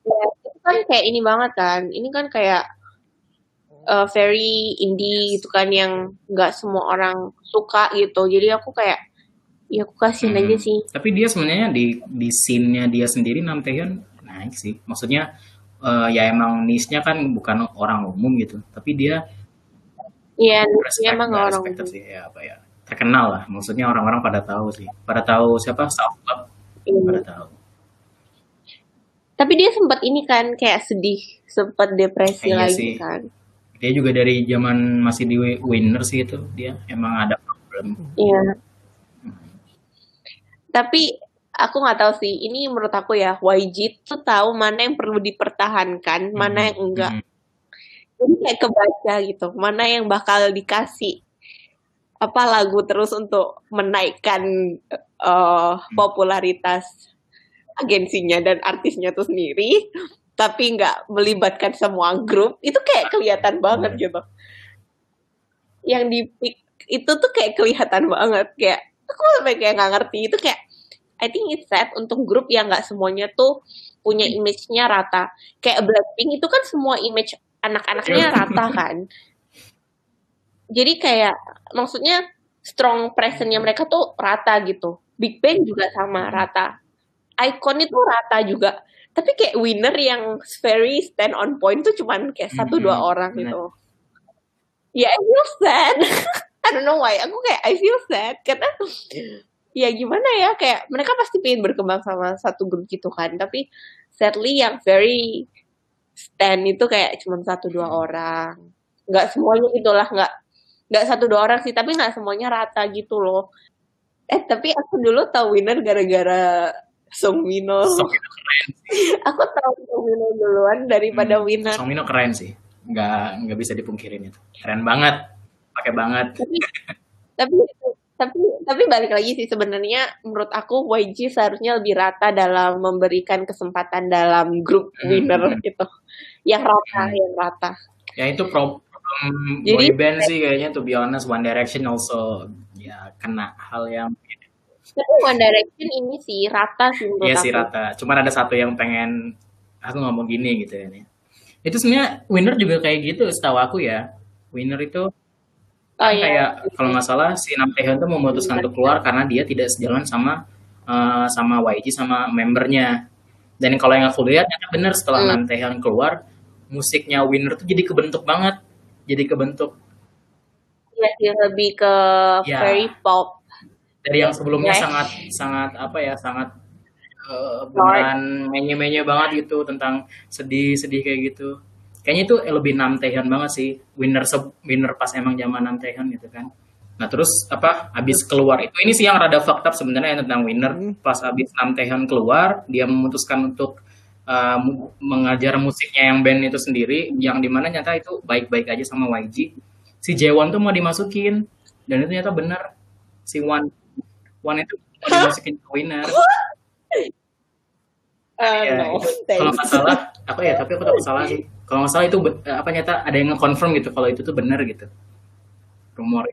Itu kan kayak ini banget kan. Ini kan kayak uh, very indie gitu kan yang nggak semua orang suka gitu. Jadi aku kayak ya aku kasihin
Hmm.
aja sih.
Tapi dia sebenarnya di di scene-nya dia sendiri Nam Taehyun naik sih. Maksudnya eh, ya emang niche-nya kan bukan orang umum gitu. Tapi dia
Iya, dia emang orang umum.
sih ya apa ya. Terkenal lah. Maksudnya orang-orang pada tahu sih. Pada tahu siapa? South Club
Iya.
pada tahu.
Tapi dia sempat ini kan kayak sedih, sempat depresi
Iya
lagi
sih.
kan.
Dia juga dari zaman masih di Winner sih itu dia emang ada problem.
Iya. Tapi aku nggak tahu sih. Ini menurut aku ya YG tuh tahu mana yang perlu dipertahankan, mana yang enggak.
Hmm.
Jadi kayak kebaca gitu, mana yang bakal dikasih apa lagu terus untuk menaikkan eh, popularitas agensinya dan artisnya tuh sendiri, tapi nggak melibatkan semua grup, itu kayak kelihatan banget gitu. Yang di itu tuh kayak kelihatan banget, kayak aku sampai kayak nggak ngerti itu kayak I think it's sad untuk grup yang nggak semuanya tuh punya image-nya rata. Kayak Blackpink itu kan semua image anak-anaknya rata kan. Jadi kayak maksudnya strong presence-nya mereka tuh rata gitu. Big Bang juga sama rata. Icon itu rata juga. Tapi kayak winner yang very stand on point tuh cuman kayak satu dua
Mhm.
orang
Benar.
gitu. Ya I feel sad. I don't know why. Aku kayak I feel sad karena ya gimana ya kayak mereka pasti pengen berkembang sama satu grup gitu kan. Tapi sadly yang very stand itu kayak cuma satu dua orang. Nggak semuanya itulah nggak nggak satu dua orang sih tapi nggak semuanya rata gitu loh. Eh tapi aku dulu tahu winner gara-gara Song Mino.
Song Mino keren.
Aku tahu Song Mino duluan daripada
Hmm,
winner.
Song Mino keren sih. Nggak nggak bisa dipungkirin itu. Keren banget. Pakai banget.
Tapi tapi tapi tapi balik lagi sih sebenarnya menurut aku YG seharusnya lebih rata dalam memberikan kesempatan dalam grup
Hmm.
winner gitu. Yang rata,
Hmm.
yang rata.
Ya itu problem
Jadi-
boy band sih kayaknya to be honest One Direction also ya kena hal yang
Tapi One Direction ini sih rata sih menurut
Iya sih rata. Cuman ada satu yang pengen aku ngomong gini gitu ya. nih. Itu sebenarnya winner juga kayak gitu setahu aku ya. Winner itu
Oh
kan
iya.
kayak kalau nggak salah si Nam Taehyun tuh memutuskan untuk keluar karena dia tidak sejalan sama eh, sama YG sama membernya. Dan kalau yang aku lihat ternyata bener setelah
Hmm.
Nam Taehyun keluar, musiknya Winner tuh jadi kebentuk banget. Jadi kebentuk
Iya sih lebih ke
Ya.
very pop.
Dari yang sebelumnya sangat sangat apa ya sangat beneran menye-menye banget gitu tentang sedih-sedih kayak gitu. Kayaknya itu lebih Nam Taehyun banget sih. Winner se- winner pas emang zaman Nam Taehyun gitu kan. Nah terus apa abis keluar itu ini sih yang rada up sebenarnya tentang winner pas abis Nam Taehyun keluar dia memutuskan untuk uh, mengajar musiknya yang band itu sendiri yang di mana nyata itu baik-baik aja sama YG si Jaewon tuh mau dimasukin dan itu ternyata bener si Wan Wan itu dimasukin ke winner.
Uh,
Ya,
no,
kalau nggak salah apa ya tapi aku takut salah sih. Kalau nggak salah itu be- apa nyata ada yang nge-confirm gitu kalau itu tuh bener gitu. Rumor.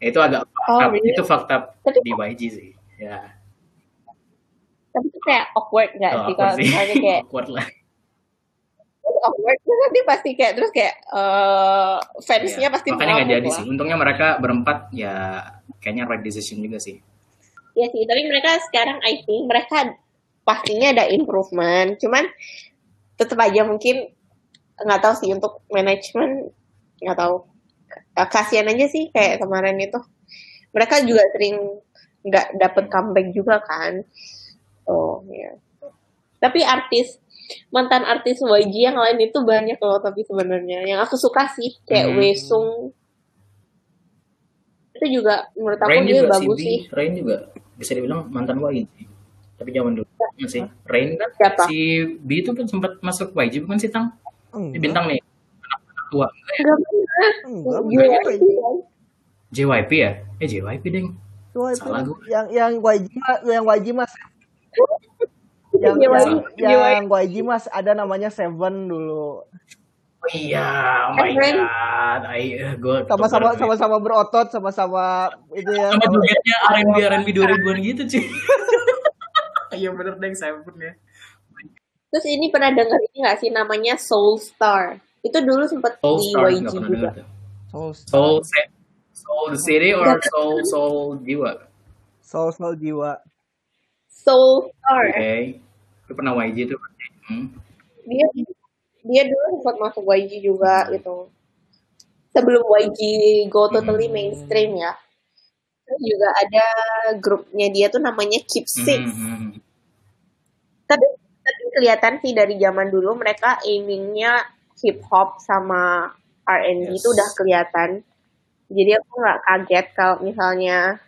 Ya, itu agak
Oh,
up.
really?
itu up
Tapi-
di YG sih ya.
Tapi itu kayak awkward nggak
Oh,
sih kalau misalnya kayak
awkward lah.
Awkward terus nanti pasti kayak terus kayak eh fansnya
Iya,
pasti
makanya nggak jadi
lah.
sih untungnya mereka berempat ya kayaknya right decision juga sih
Iya sih, tapi mereka sekarang I think mereka pastinya ada improvement. Cuman tetap aja mungkin nggak tahu sih untuk manajemen nggak tahu. Eh, Kasihan aja sih kayak kemarin itu. Mereka juga sering nggak dapet comeback juga kan. Oh ya. Tapi artis mantan artis YG yang lain itu banyak loh tapi sebenarnya yang aku suka sih kayak
Hmm.
Wesung itu juga menurut aku
Rain
dia
juga
bagus
B,
sih
Rain juga bisa dibilang mantan YG. Tapi zaman dulu masih Rain kan
Siapa?
si B itu kan sempat masuk YG bukan sih Tang? Ini
Enggak,
bintang nih. Anak, anak tua.
enggak
enggak,
iya.
JYP ya? Eh JYP deng.
YG.
Salah gua.
Yang yang YG mas, yang YG mas, yang,
JYP.
yang, yang YG mas ada namanya Seven dulu.
Oh iya, oh my
Rain.
god. Eh, gua
Sama-sama sama-sama berotot, sama-sama itu ya.
sama jogetnya R&B R&B 2000-an gitu cuy. Iya bener deng Seven ya.
terus ini pernah dengar ini nggak sih namanya Soul Star itu dulu sempat
Soul
di
Star
YG juga
dengar tuh.
Soul,
Soul Soul the City or Soul Soul Jiwa?
soul, soul jiwa.
Soul Star
Oke. Lu pernah YG tuh. Hmm.
dia dia dulu sempat masuk YG juga gitu sebelum YG go totally mainstream ya terus juga ada grupnya dia tuh namanya Keep Six
Hmm, hmm.
tapi tapi kelihatan sih dari zaman dulu mereka aimingnya hip hop sama R&B
Yes.
itu udah kelihatan jadi aku nggak kaget kalau misalnya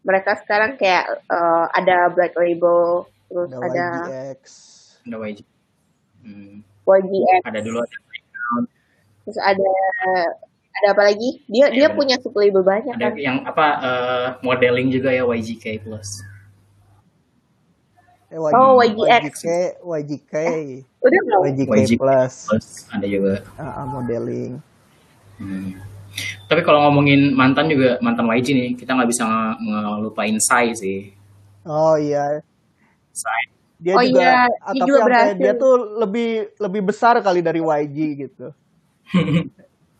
mereka sekarang kayak eh, ada Black Label terus
Ada
ada
YGX.
Ada YG. Hmm.
YGX
Ada dulu ada Playground.
terus ada ada apa lagi dia
Iya,
dia
bener.
punya label banyak
Ada
kan
yang apa eh, modeling juga ya YGK Plus.
Eh, YG,
Oh, YGX.
YGK, YGK,
udah belum
YGK
YG.
plus,
Plus ada juga.
Ah, ah, modeling.
Hmm. Tapi kalau ngomongin mantan juga mantan YG nih, kita nggak bisa nge- ngelupain Psy sih.
Oh iya,
Psy.
Dia
Oh
juga,
iya,
ah,
dia
tapi
juga berhasil.
dia tuh lebih lebih besar kali dari YG gitu.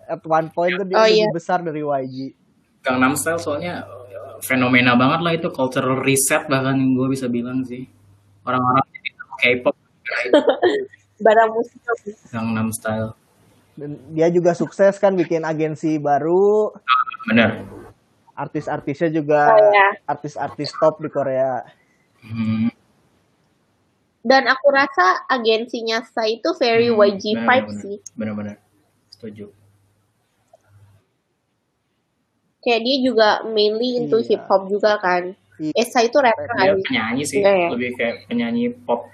At one point tuh dia
Oh,
lebih
iya.
besar dari YG.
Gangnam Style soalnya eh, fenomena banget lah itu cultural reset bahkan gue bisa bilang sih. Orang-orang K-pop
barang musik
Gangnam Style.
Dan dia juga sukses kan bikin agensi baru,
Bener.
artis-artisnya juga
Oh, iya.
artis-artis top di Korea.
Hmm.
Dan aku rasa agensinya Psy itu very
Hmm,
YG
bener,
vibe
bener.
sih
Bener-bener. Setuju.
kayak dia juga mainly into
Iya.
hip hop juga kan
Iya.
Esa itu rapper
Dia
kan
penyanyi sih,
ya?
lebih kayak penyanyi pop.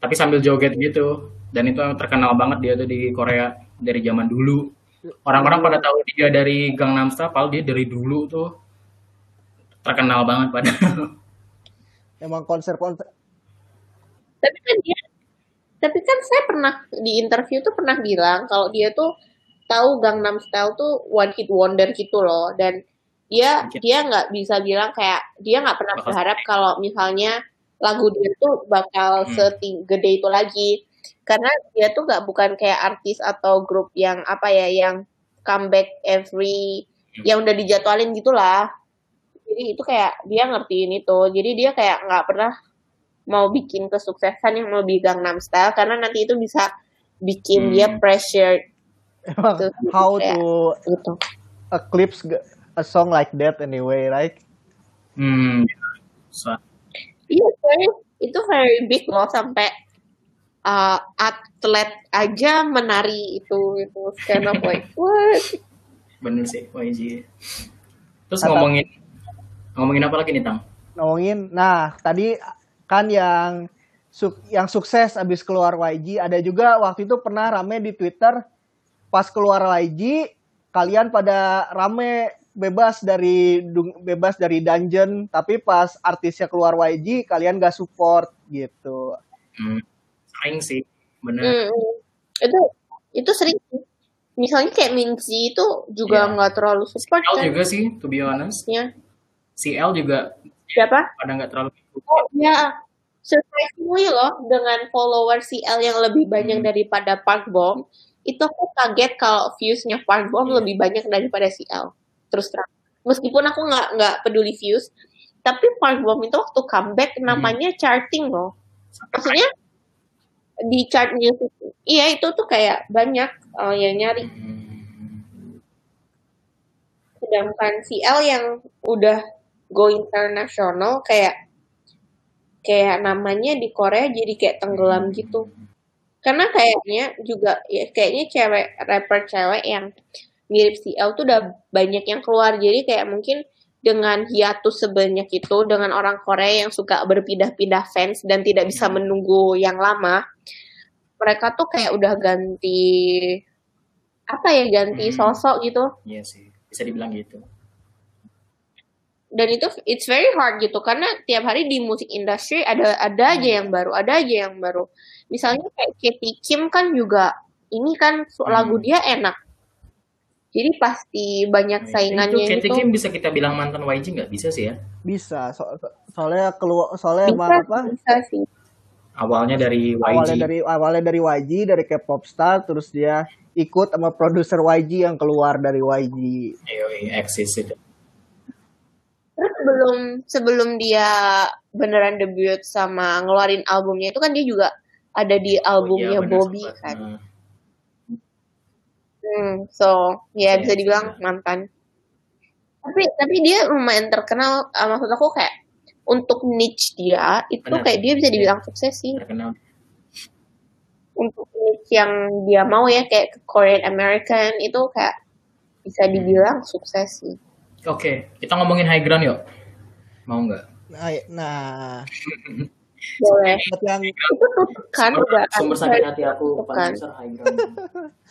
Tapi sambil joget gitu. Dan itu yang terkenal banget dia tuh di Korea dari zaman dulu. Orang-orang pada tahu dia dari Gangnam Style, padahal dia dari dulu tuh terkenal banget padahal.
Emang konser-konser
tapi kan dia tapi kan saya pernah di interview tuh pernah bilang kalau dia tuh tahu Gangnam Style tuh one hit wonder gitu loh. Dan dia dia nggak bisa bilang kayak dia nggak pernah berharap kalau misalnya lagu dia tuh bakal
Hmm.
segede itu lagi. Karena dia tuh nggak bukan kayak artis atau grup yang apa ya yang comeback every
Hmm.
yang udah dijadwalin gitulah jadi itu kayak dia ngertiin itu. Jadi dia kayak nggak pernah mau bikin kesuksesan yang lebih Gangnam Style karena nanti itu bisa bikin
Hmm.
dia pressure
emang
Tuh,
how
kayak-
to
gitu.
eclipse a song like that anyway, right?
Hmm. So,
Iya, very, itu very big loh sampai uh, atlet aja menari itu itu kind of like what?
bener sih YG. Terus
Kata-
ngomongin ngomongin apa lagi nih Tang?
ngomongin nah tadi kan yang suk- yang sukses abis keluar YG ada juga waktu itu pernah rame di Twitter pas keluar YG kalian pada rame bebas dari bebas dari dungeon tapi pas artisnya keluar YG kalian gak support gitu
Hmm. Sering sih, bener.
Mm-mm. Itu itu sering. sih. Misalnya kayak Minzy itu juga
Iya.
nggak terlalu support
CL
kan?
juga sih, to be honest.
Ya.
CL juga
Siapa?
pada nggak terlalu
Oh ya, surprisingly loh dengan follower CL yang lebih banyak
Hmm.
daripada Park Bom, itu aku kaget kalau viewsnya Park Bom
Iya.
lebih banyak daripada CL. Terus terang. Meskipun aku nggak nggak peduli views, tapi Park Bom itu waktu comeback
Hmm.
namanya charting loh. Maksudnya di chart music, iya itu tuh kayak banyak uh, yang nyari.
Hmm.
Sedangkan CL yang udah go internasional kayak kayak namanya di Korea jadi kayak tenggelam gitu. Karena kayaknya juga ya kayaknya cewek rapper cewek yang mirip CL tuh udah banyak yang keluar. Jadi kayak mungkin dengan hiatus sebanyak itu dengan orang Korea yang suka berpindah-pindah fans dan tidak bisa menunggu yang lama, mereka tuh kayak udah ganti apa ya ganti
Hmm.
sosok gitu.
Iya sih, bisa dibilang gitu.
Dan itu it's very hard gitu karena tiap hari di musik industri ada ada aja
Hmm.
yang baru ada aja yang baru misalnya kayak Katy Kim kan juga ini kan
Hmm.
lagu dia enak jadi pasti banyak saingannya
itu Katy
gitu
Kim bisa kita bilang mantan YG nggak bisa sih ya?
Bisa, so- soalnya keluar soalnya
bisa
emang apa?
bisa sih
Awalnya dari YG.
Awalnya dari awalnya dari YG, dari K-pop star, terus dia ikut sama produser YG yang keluar dari YG.
AOA Axis itu.
Terus sebelum sebelum dia beneran debut sama ngeluarin albumnya itu kan dia juga ada di
Oh iya,
albumnya
bener
Bobby
sempat.
kan
Nah,
Hmm, so ya
Iya,
bisa dibilang
iya.
mantan. Tapi tapi dia lumayan terkenal. uh, maksud aku kayak untuk niche dia itu
Benar.
kayak dia bisa dibilang sukses sih.
terkenal.
Untuk niche yang dia mau ya kayak Korean American itu kayak bisa dibilang sukses sih.
Oke, kita ngomongin high ground yuk. Mau nggak?
Nah, nah
Boleh.
buat yang
Itu kan
Sumber,
udah
sumber sakit hati aku besar high ground.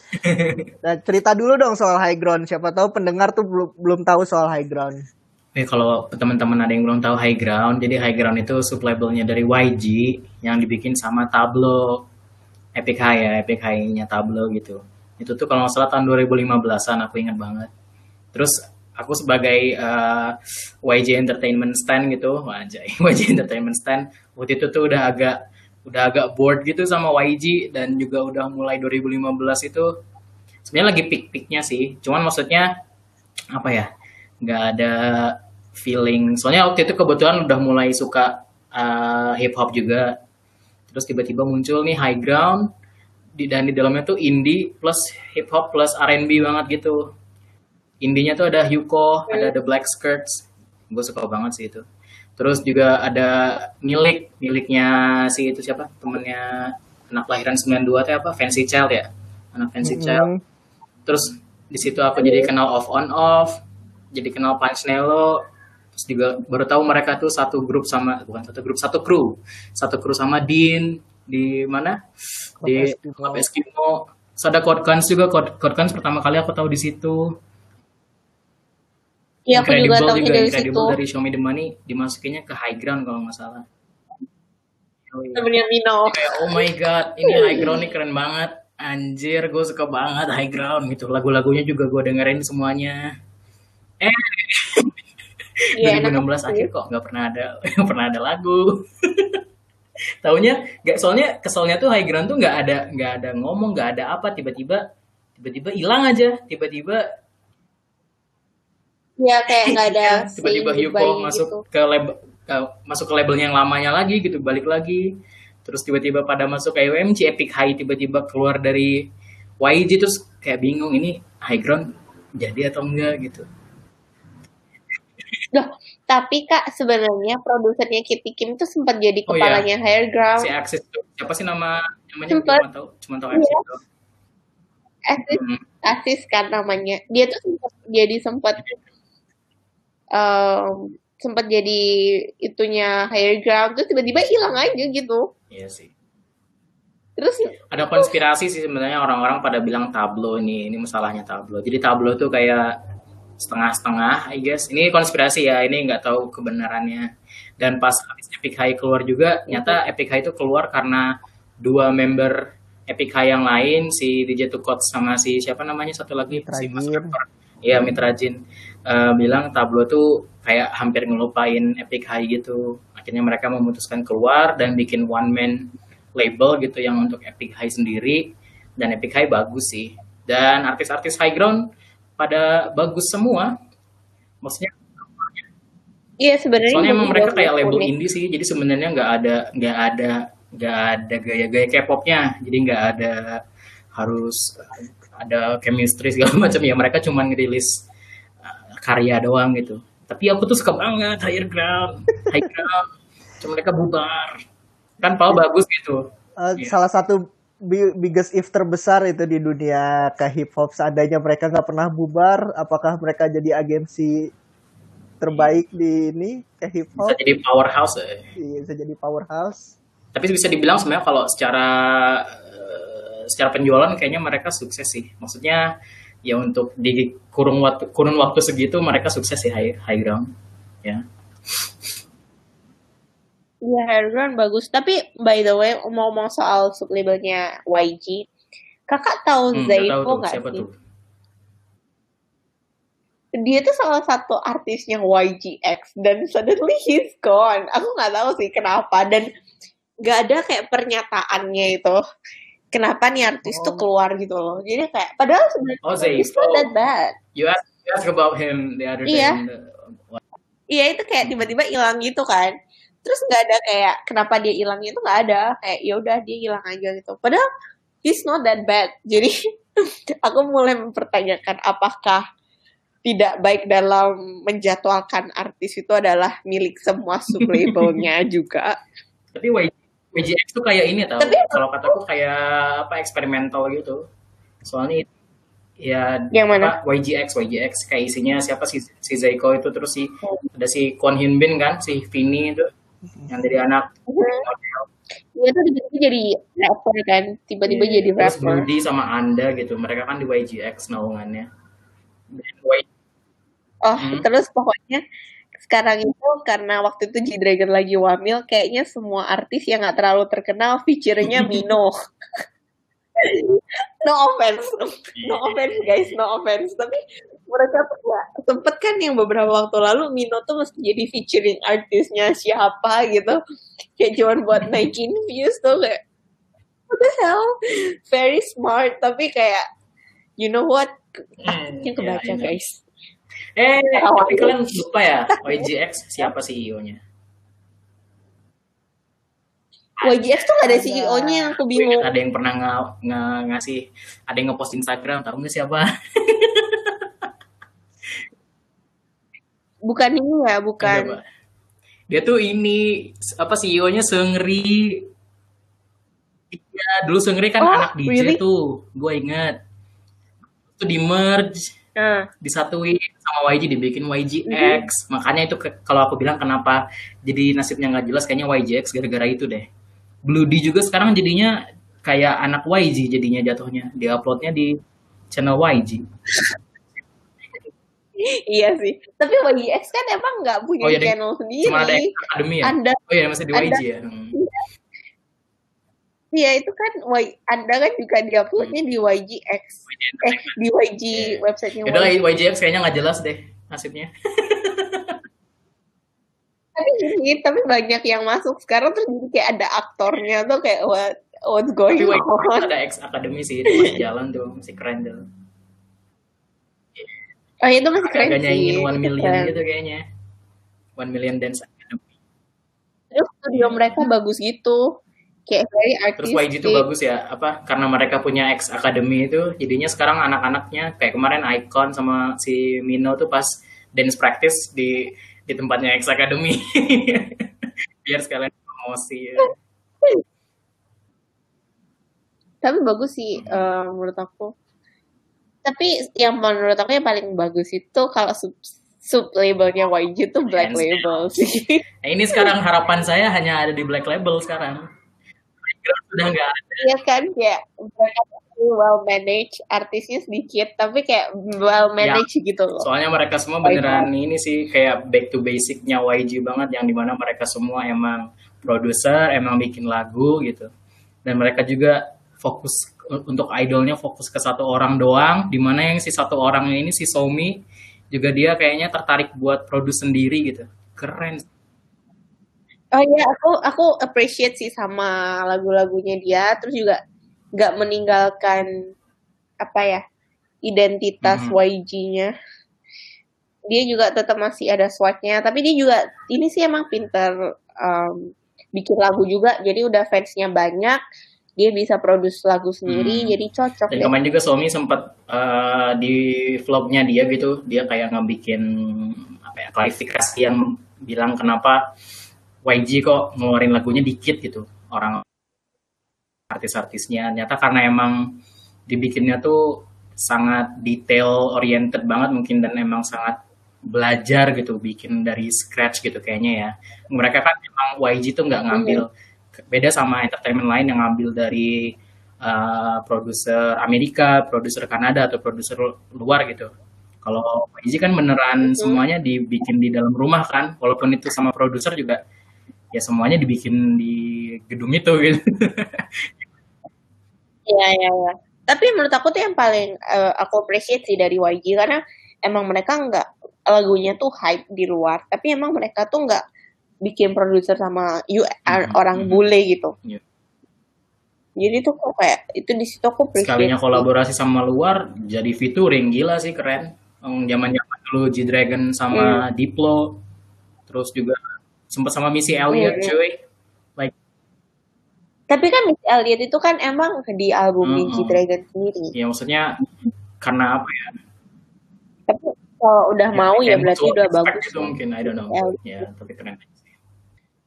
nah, cerita dulu dong soal high ground. Siapa tahu pendengar tuh belum belum tahu soal high ground.
Oke, kalau teman-teman ada yang belum tahu High Ground, jadi High Ground itu sublabelnya dari YG yang dibikin sama Tablo, Epic High ya, Epic High-nya Tablo gitu. Itu tuh kalau nggak salah tahun 2015-an, aku ingat banget. Terus aku sebagai eh, YG Entertainment Stand gitu, wajah YG Entertainment Stand, waktu itu tuh udah agak udah agak bored gitu sama YG dan juga udah mulai 2015 itu sebenarnya lagi peak-peaknya sih. Cuman maksudnya apa ya? nggak ada feeling. Soalnya waktu itu kebetulan udah mulai suka uh, hip hop juga. Terus tiba-tiba muncul nih high ground di dan di dalamnya tuh indie plus hip hop plus R&B banget gitu. Indinya tuh ada Hyuko, ada The Black Skirts. Gue suka banget sih itu. Terus juga ada milik miliknya si itu siapa? Temennya anak lahiran 92 tuh apa? Fancy Child ya. Anak Fancy Child
Hmm,
terus di situ aku jadi kenal off on off jadi kenal Punch Nello terus juga baru tahu mereka tuh satu grup sama bukan satu grup satu kru satu kru sama Dean di mana di
Eskimo.
Club Eskimo terus ada Code Guns juga Code, Code Guns pertama kali aku tahu di situ
Iya aku juga tahu
juga
dari situ.
dari Show Me The Money dimasukinnya ke High Ground kalau nggak salah. Oh, iya.
Temennya Mino.
kayak oh my god ini high ground nih keren banget. Anjir gue suka banget high ground gitu. Lagu-lagunya juga gue dengerin semuanya. Eh.
Enak
2016 akhir kok nggak pernah ada nggak pernah ada lagu. Taunya nggak soalnya keselnya tuh high ground tuh nggak ada nggak ada ngomong nggak ada apa tiba-tiba tiba-tiba hilang aja. Tiba-tiba
Ya kayak nggak ada
tiba-tiba
saying
Hyuko masuk
gitu.
ke label ke- masuk ke labelnya yang lamanya lagi gitu balik lagi terus tiba-tiba pada masuk ke UMC Epic High tiba-tiba keluar dari YG terus kayak bingung ini high ground jadi atau enggak gitu
Loh, tapi Kak sebenarnya produsernya Kitty Kim tuh sempat jadi
Oh, iya.
kepalanya Higher Ground.
si Axis tuh siapa sih nama namanya
Sempet.
cuma tahu cuma tahu Axis
Iya. Asis,
Hmm.
Asis kan namanya. Dia tuh sempat jadi sempat em, sempat jadi itunya Higher Ground terus tiba-tiba hilang aja gitu.
iya sih.
Terus?
Ada konspirasi sih sebenarnya orang-orang pada bilang tablo ini ini masalahnya tablo jadi tablo tuh kayak setengah-setengah I guess. Ini konspirasi ya ini nggak tahu kebenarannya. Dan pas habis Epic High keluar juga nyata Epic High itu keluar karena dua member Epic High yang lain si DJ Tukot sama si siapa namanya satu lagi? Si Mas
Mitrajin.
Iya Mitra Jin Eh, bilang tablo tuh kayak hampir ngelupain Epic High gitu. Akhirnya mereka memutuskan keluar dan bikin one man label gitu yang untuk Epic High sendiri. Dan Epic High bagus sih. Dan artis-artis high ground pada bagus semua. Maksudnya
iya sebenarnya
soalnya emang mereka kayak label
unik.
indie sih jadi sebenarnya nggak ada nggak ada nggak ada gaya-gaya K-popnya. Jadi nggak ada harus ada chemistry segala macam ya mereka cuma ngerilis uh, karya doang gitu tapi aku tuh suka banget higher ground high ground cuma mereka bubar kan Paul bagus gitu
Uh,
Iya.
Salah satu bi- biggest if terbesar itu di dunia ke hip hop seandainya mereka nggak pernah bubar, apakah mereka jadi agensi terbaik di ini ke hip
bisa
hop?
jadi powerhouse ya.
Iya, Bisa jadi powerhouse.
tapi bisa dibilang sebenarnya kalau secara eh, secara penjualan kayaknya mereka sukses sih maksudnya ya untuk di kurun waktu kurun waktu segitu mereka sukses sih high, high ground ya
Iya, Hardground bagus. Tapi by the way, ngomong soal sublabelnya YG, kakak tahu
Hmm,
Zaiko
tuh
nggak sih?
tuh
Dia tuh salah satu artisnya YGX dan suddenly he's gone. Aku nggak tahu sih kenapa dan nggak ada kayak pernyataannya itu. Kenapa nih artis tuh
Oh.
keluar gitu loh. Jadi kayak padahal sebenarnya
Oh,
it's not that bad.
you ask you ask about him the other day
Iya.
in the-
Iya itu kayak tiba-tiba hilang gitu kan. Terus nggak ada kayak kenapa dia hilangnya itu nggak ada. Kayak ya udah dia hilang aja gitu. Padahal he's not that bad. Jadi aku mulai mempertanyakan apakah tidak baik dalam menjadwalkan artis itu adalah milik semua sublabelnya juga.
tapi YG, YGX tuh kayak ini tau.
Tapi-
kalau kataku kayak apa eksperimental gitu. Soalnya itu ya
Yang mana?
apa, YGX YGX kayak isinya siapa sih? Si Zaiko itu terus si
Oh.
ada si Kwon Hyun Bin kan si Vini itu yang dari anak
Dia tuh tiba-tiba jadi rapper kan, tiba-tiba
Iya,
jadi
terus
rapper.
Bloody sama Anda gitu. Mereka kan di YGX naungannya. Dan Y-
Oh,
Hmm.
terus pokoknya sekarang itu karena waktu itu G Dragon lagi wamil, kayaknya semua artis yang nggak terlalu terkenal feature-nya Mino. no offense, no offense guys, no offense. Tapi mereka tuh nggak sempet kan yang beberapa waktu lalu Mino tuh mesti jadi featuring artisnya siapa gitu. Kayak cuman buat naikin views tuh kayak what the hell? Very smart tapi kayak you know what?
Hmm,
Yang kebaca
ya, I know.
guys.
Eh
Awal.
tapi kalian lupa ya YGX siapa CEO-nya
YGX tuh gak ada. CEO-nya yang aku bingung.
ada yang pernah nga- nga- ngasih ada yang ngepost Instagram tahu nggak siapa
Bukan ini ya, bukan.
Dia tuh ini apa CEO-nya Seungri iya dulu Seungri kan
Oh,
anak DJ
really?
tuh gue inget itu di merge
Nah,
disatuin sama YG dibikin YGX makanya itu ke- kalau aku bilang kenapa jadi nasibnya nggak jelas kayaknya YGX gara-gara itu deh. Blue D juga sekarang jadinya kayak anak YG jadinya jatuhnya. Diuploadnya di channel YG
iya sih. Tapi YGX kan emang nggak punya
Oh, iya,
channel sendiri.
cuma ada Academy ya?
Anda,
oh iya masih di
Anda-
YG ya? Hmm.
Iya itu kan Y, Anda kan juga diuploadnya di YGX. Eh, di YG
Iya.
websitenya YG.
YGX kayaknya nggak jelas deh nasibnya
Tapi gini, tapi banyak yang masuk sekarang terus jadi kayak ada aktornya tuh kayak what what's going
tapi
on.
ada X Academy sih itu masih jalan tuh masih keren tuh
Oh itu masih keren
agak
sih.
nyanyiin one
itu
million
keren.
gitu kayaknya one million dance Academy
Terus studio mereka bagus gitu. Kayak very
Terus
artistic.
YG itu bagus ya, apa? Karena mereka punya X Academy itu, jadinya sekarang anak-anaknya kayak kemarin Icon sama si Mino tuh pas dance practice di di tempatnya X Academy. Biar sekalian promosi. Ya.
Tapi bagus sih eh, menurut aku. Tapi yang menurut aku yang paling bagus itu kalau sub, sub labelnya YG itu black label sih.
Nah, ini sekarang harapan saya hanya ada di Black Label sekarang. Playground Sudah nggak ada.
Iya kan mereka well managed, artisnya sedikit tapi kayak well managed gitu loh.
Soalnya mereka semua beneran ini sih kayak back to basicnya YG banget yang di mana mereka semua emang produser, emang bikin lagu gitu. Dan mereka juga fokus untuk idolnya fokus ke satu orang doang, di mana yang si satu orang ini si Somi juga dia kayaknya tertarik buat produce sendiri gitu. Keren.
Oh iya, aku aku appreciate sih sama lagu-lagunya dia, terus juga nggak meninggalkan apa ya identitas
Mhm.
YG-nya. Dia juga tetap masih ada swagnya, tapi dia juga ini sih emang pinter um, bikin lagu juga, jadi udah fansnya banyak, dia bisa produce lagu sendiri,
Hmm.
jadi cocok
Dan
deh.
kemarin juga Somi sempat eh, di vlognya dia gitu, dia kayak ngebikin apa ya klarifikasi yang bilang kenapa YG kok ngeluarin lagunya dikit gitu orang artis-artisnya. Nyata karena emang dibikinnya tuh sangat detail oriented banget mungkin dan emang sangat belajar gitu bikin dari scratch gitu kayaknya ya. Mereka kan emang YG tuh nggak ngambil beda sama entertainment lain yang ngambil dari uh, produser Amerika, produser Kanada atau produser luar gitu. Kalau YG kan beneran semuanya dibikin di dalam rumah kan, walaupun itu sama produser juga ya semuanya dibikin di gedung itu gitu.
Iya, iya, iya. Tapi menurut aku tuh yang paling uh, aku appreciate sih dari YG karena emang mereka nggak lagunya tuh hype di luar, tapi emang mereka tuh nggak bikin produser sama you
Mhm,
orang
mhm.
bule gitu.
Iya.
Jadi tuh kok kayak itu di situ aku appreciate.
Sekalinya kolaborasi sama luar jadi featuring gila sih keren. Zaman-zaman dulu G Dragon sama Diplo, terus juga sempat sama Missy Elliott
Hmm.
cuy. Like
Tapi kan Miss Elliot itu kan emang di album
Mm-mm.
G Dragon sendiri.
ya maksudnya karena apa ya?
Tapi kalau udah mau ya berarti udah bagus.
gitu mungkin I don't know.
Elliot.
Ya, tapi keren.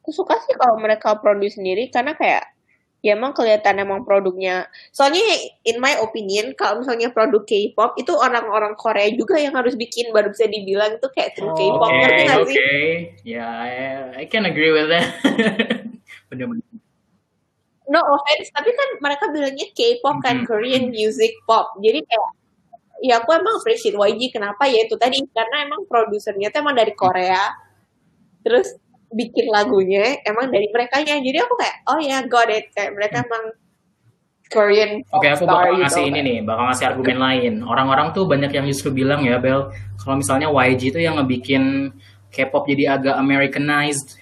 Aku suka sih kalau mereka produce sendiri karena kayak ya emang kelihatan emang produknya. Soalnya in my opinion kalau misalnya produk K-pop itu orang-orang Korea juga yang harus bikin baru bisa dibilang itu kayak true K-pop
Oke,
ngerti
oke.
sih?
Ya, I, I can agree with that. Bener-bener.
No offense, tapi kan mereka bilangnya K-pop kan
Mhm.
Korean music pop. Jadi kayak ya aku emang appreciate YG kenapa ya itu tadi karena emang produsernya tuh emang dari Korea. Terus bikin lagunya emang dari mereka Jadi aku kayak oh ya got it kayak mereka emang Korean
Oke, aku
star
bakal ngasih ini nih, bakal ngasih argumen lain. Orang-orang tuh banyak yang justru bilang ya, Bel, kalau misalnya YG itu yang ngebikin K-pop jadi agak Americanized,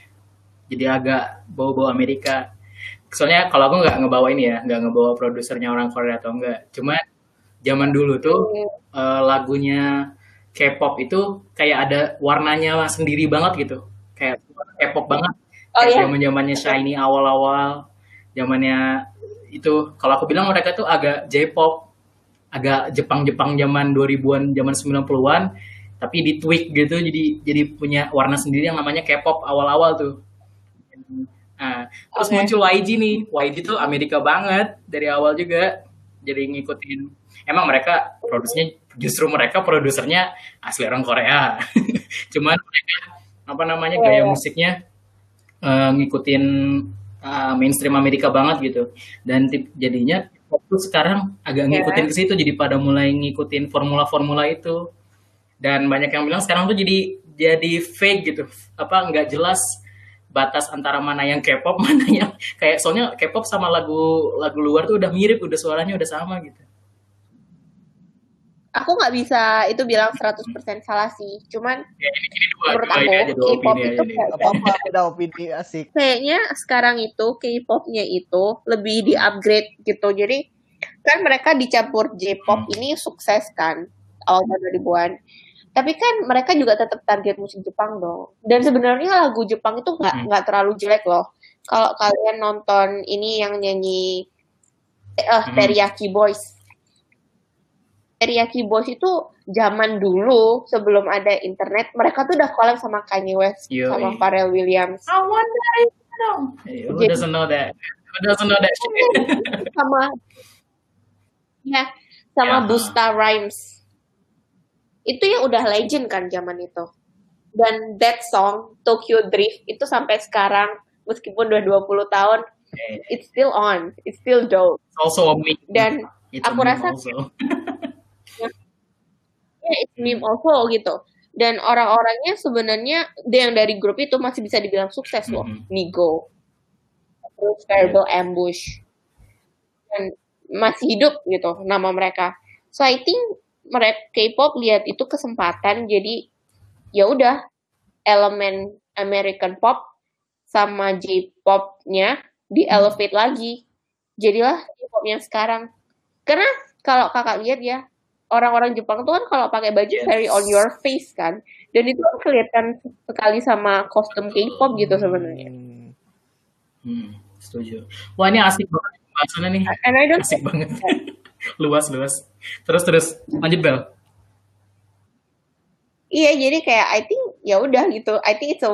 jadi agak bau-bau Amerika. Soalnya kalau aku nggak ngebawa ini ya, nggak ngebawa produsernya orang Korea atau enggak. Cuma zaman dulu tuh eh, lagunya K-pop itu kayak ada warnanya sendiri banget gitu, kayak K-pop banget.
Oh, iya?
zaman zamannya Shiny awal-awal, zamannya itu kalau aku bilang mereka tuh agak J-pop, agak Jepang-Jepang zaman 2000-an, zaman 90-an, tapi di tweak gitu jadi jadi punya warna sendiri yang namanya K-pop awal-awal tuh. Nah, terus
Oke.
muncul YG nih. YG tuh Amerika banget dari awal juga. Jadi ngikutin. Emang mereka produsernya justru mereka produsernya asli orang Korea. Cuman mereka apa namanya
Iya,
gaya
iya.
musiknya eh, ngikutin eh, mainstream Amerika banget gitu. Dan tip- jadinya fokus sekarang agak
Iya.
ngikutin ke situ jadi pada mulai ngikutin formula-formula itu. Dan banyak yang bilang sekarang tuh jadi jadi fake gitu. Apa nggak jelas batas antara mana yang K-pop mana yang kayak soalnya K-pop sama lagu lagu luar tuh udah mirip, udah suaranya udah sama gitu.
Aku nggak bisa itu bilang 100% salah sih. Cuman
Ya, ini, ini dua,
menurut
dua
aku
dua
K-pop itu kayak
Gak apa-apa beda opini asik.
kayaknya sekarang itu K-popnya itu lebih di-upgrade gitu. Jadi kan mereka dicampur J-pop
Hmm.
ini sukses kan awal tahun 2000-an. Tapi kan mereka juga tetap target musik Jepang dong. Dan sebenarnya lagu Jepang itu nggak
Hmm.
nggak terlalu jelek loh. Kalau kalian nonton ini yang nyanyi eh
Hmm.
Teriyaki Boys. Teriyaki Boys itu zaman dulu sebelum ada internet, mereka tuh udah collab sama Kanye West,
Yoi.
sama Pharrell Williams.
I wonder if you know. Hey, who
Jadi-
doesn't know that? Who doesn't know that shit?
sama ya sama
Ya.
Busta Rhymes itu yang udah legend kan zaman itu dan that song Tokyo Drift itu sampai sekarang meskipun udah 20 tahun
Hey,
it's still on it's still dope
it's also a meme.
Dan
It's a
aku
meme
rasa-
also.
ya it's meme also gitu. Dan orang-orangnya sebenarnya dia yang dari grup itu masih bisa dibilang sukses loh.
Mhm.
Nigo terus Terrible Ambush. Dan masih hidup gitu nama mereka. So I think mereka K-pop lihat itu kesempatan jadi ya udah elemen American pop sama J-popnya di elevate lagi. Jadilah K-pop yang sekarang. Karena kalau kakak lihat ya orang-orang Jepang tuh kan kalau pakai baju
Yes.
very on your face kan dan itu kan kelihatan sekali sama kostum K-pop gitu sebenarnya
Hmm.
Hmm, setuju. Wah ini asik banget pembahasannya nih.
and I don't
Asik banget. luas luas. Terus terus lanjut Bel.
Iya, jadi kayak I think ya udah gitu I think itu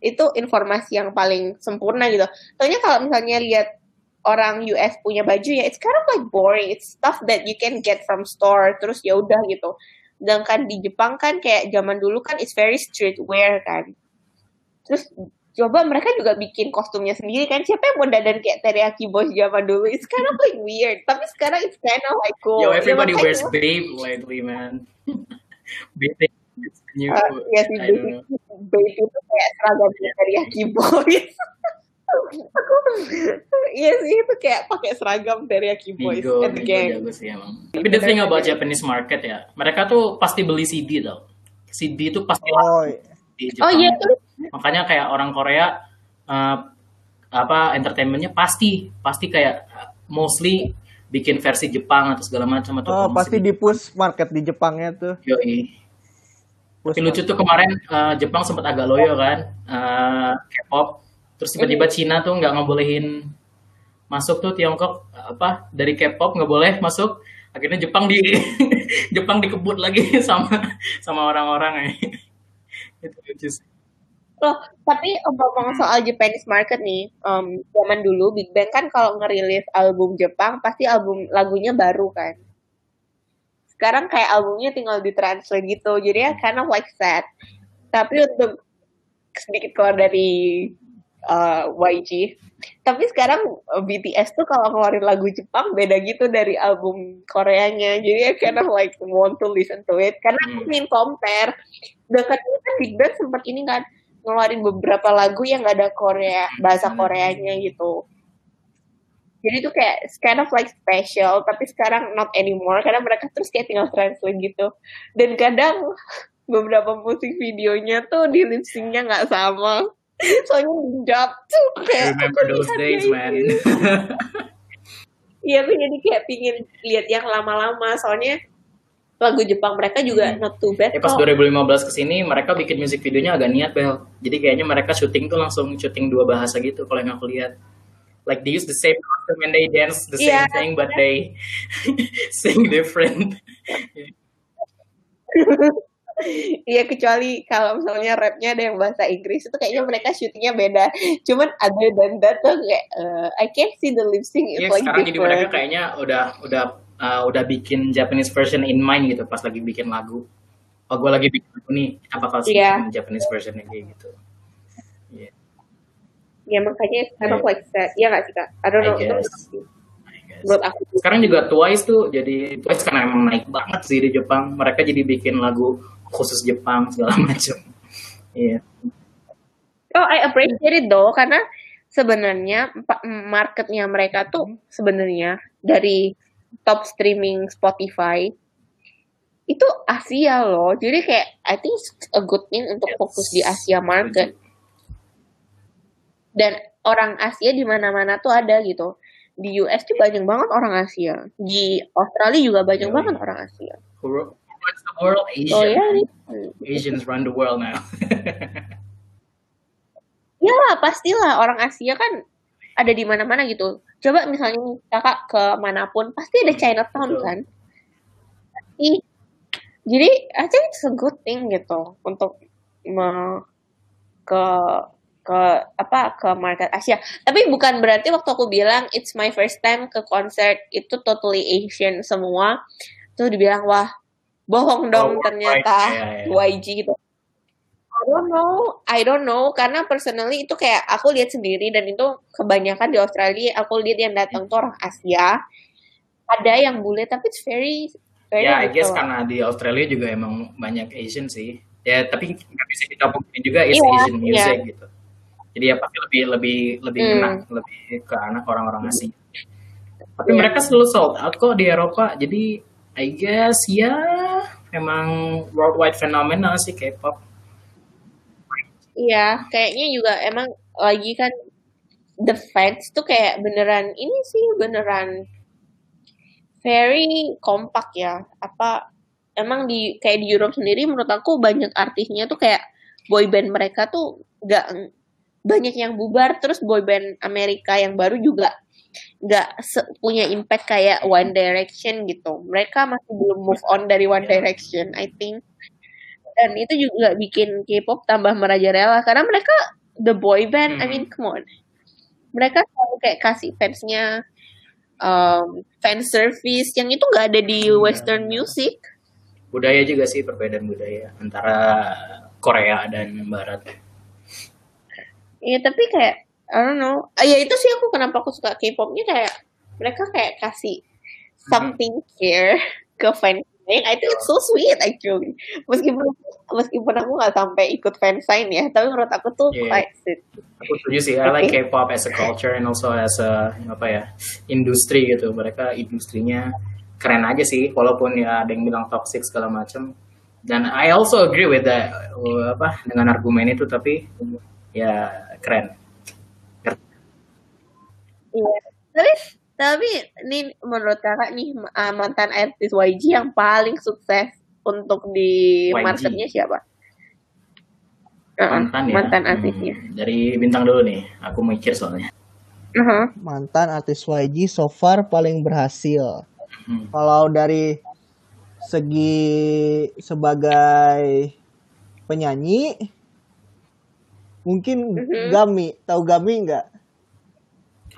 itu informasi yang paling sempurna gitu soalnya kalau misalnya lihat orang US punya baju ya it's kind of like boring. It's stuff that you can get from store terus ya udah gitu. Sedangkan di Jepang kan kayak zaman dulu kan it's very streetwear kan. Terus coba mereka juga bikin kostumnya sendiri kan. Siapa yang mau dandan kayak teriyaki boys zaman dulu? It's kind of like weird. Tapi sekarang it's kind of like cool.
Yo,
Ya,
everybody
makanya-
wears Babe lately, man. Babe new.
Uh, ya sih, baby itu kayak seragam teriyaki boys. Iya sih itu kayak pakai seragam teriyaki boys
Migo,
and the gang.
jago sih emang. Tapi the thing about Japanese market ya, mereka tuh pasti beli CD tau. CD tuh pasti
Oh,
di
Oh
Jepang.
iya tuh.
Makanya kayak orang Korea eh, apa entertainmentnya pasti pasti kayak mostly bikin versi Jepang atau segala macam atau
oh pasti di push market di Jepangnya tuh.
Yoi.
Push
Tapi lucu tuh kemarin eh, Jepang sempat agak loyo kan, eh, K-pop. Terus tiba-tiba Cina tuh nggak ngebolehin masuk tuh Tiongkok apa dari K-pop nggak boleh masuk. Akhirnya Jepang di Jepang dikebut lagi sama sama orang-orang itu lucu sih.
Loh, tapi ngomong soal Japanese market nih, um, zaman dulu Big Bang kan kalau ngerilis album Jepang pasti album lagunya baru kan. Sekarang kayak albumnya tinggal ditranslate gitu, jadi ya kind of like sad. Tapi untuk sedikit keluar dari uh, YG, tapi sekarang uh, BTS tuh kalau ngeluarin lagu Jepang beda gitu dari album Koreanya, jadi ya kind of like want to listen to it karena aku
Hmm.
ingin compare. Itu kan Big Bang sempat ini kan ngeluarin beberapa lagu yang gak ada Korea bahasa Koreanya gitu. Jadi itu kayak it's kind of like special, tapi sekarang not anymore karena mereka terus kayak tinggal translate gitu. Dan kadang beberapa musik videonya tuh di lip syncnya nggak sama. Soalnya dub tuh kayak
Remember
aku
those days, man.
Iya, aku jadi kayak pingin lihat yang lama-lama. Soalnya lagu Jepang mereka juga
Hmm.
not too bad
Ya pas
kok.
2015 ke sini mereka bikin musik videonya agak niat Bel. Jadi kayaknya mereka syuting tuh langsung syuting dua bahasa gitu kalau yang aku lihat. Like they use the same costume and they dance the same
Iya.
thing but they sing different.
Iya kecuali kalau misalnya rapnya ada yang bahasa Inggris itu kayaknya mereka syutingnya beda. Cuman than that tuh kayak uh, I can't see the lip sync
Iya
like
sekarang jadi mereka
different.
kayaknya udah udah uh, udah bikin Japanese version in mind gitu pas lagi bikin lagu. Oh gue lagi bikin lagu nih, apa kalau sih
Iya.
bikin Japanese version kayak gitu. Iya,
Ya makanya it's kind of like that. Iya nggak sih kak? I don't
I
know.
I guess.
Menurut aku.
Sekarang juga Twice tuh jadi Twice karena emang naik banget sih di Jepang. Mereka jadi bikin lagu khusus Jepang segala macam. Iya.
Oh I appreciate it though karena sebenarnya marketnya mereka tuh sebenarnya dari top streaming Spotify itu Asia loh. Jadi kayak I think a good thing untuk
Yes.
fokus di Asia market. Dan orang Asia di mana-mana tuh ada gitu. Di US tuh banyak banget orang Asia. Di Australia juga banyak
Yoi.
banget orang Asia.
Who runs the world? Asia.
Oh ya,
Asians run the world now.
ya lah pastilah orang Asia kan ada di mana-mana gitu. Coba misalnya kakak ke mana pun pasti ada Chinatown
Betul.
kan. Pasti. Jadi I think it's a good thing gitu untuk me- ke ke apa ke market Asia. Tapi bukan berarti waktu aku bilang it's my first time ke konser itu totally Asian semua. Tuh dibilang wah bohong dong
Oh,
ternyata.
Iya, iya.
YG gitu. I don't know, I don't know karena personally itu kayak aku lihat sendiri dan itu kebanyakan di Australia aku lihat yang datang tuh orang Asia. Ada yang bule tapi it's very very
ya, I guess karena di Australia juga emang banyak Asian sih. Ya, tapi nggak bisa kita pungkiri juga is
Iya,
Asian music gitu. Jadi ya pasti lebih lebih lebih
Hmm.
enak, lebih ke anak orang-orang Asia. Tapi
Iya.
mereka selalu sold out kok di Eropa. Jadi I guess ya emang worldwide phenomenal sih K-pop.
Iya, kayaknya juga emang lagi kan the fans tuh kayak beneran ini sih beneran very kompak ya. Apa emang di kayak di Europe sendiri menurut aku banyak artisnya tuh kayak boyband mereka tuh nggak banyak yang bubar terus boyband Amerika yang baru juga nggak punya impact kayak One Direction gitu. Mereka masih belum move on dari One Direction, I think. dan itu juga bikin K-pop tambah merajalela karena mereka the boy band I
Hmm.
mean come on mereka selalu kayak kasih fansnya um, fan service yang itu nggak ada di
Iya,
western music
budaya juga sih perbedaan budaya antara Korea dan Barat.
Iya tapi kayak I don't know. Ah, ya itu sih aku kenapa aku suka K-popnya kayak mereka kayak kasih something care ke fan I think it's so sweet actually. Meskipun meskipun aku nggak sampai ikut fansign ya, tapi menurut aku tuh
Yeah.
quite sweet.
Aku setuju sih, I like K-pop as a culture and also as a apa ya industri gitu. Mereka industrinya keren aja sih, walaupun ya ada yang bilang toxic segala macam. Dan I also agree with that uh, apa dengan argumen itu, tapi ya keren.
Iya. Tapi tapi ini menurut kakak nih uh, mantan artis YG yang paling sukses untuk di
YG.
marketnya siapa? Uh-uh,
Mantan ya.
mantan artisnya.
Hmm, dari bintang dulu nih, aku mikir soalnya.
Uh-huh.
Mantan artis YG so far paling berhasil.
Hmm.
Kalau dari segi sebagai penyanyi mungkin
Mhm.
Gami, tahu Gami nggak?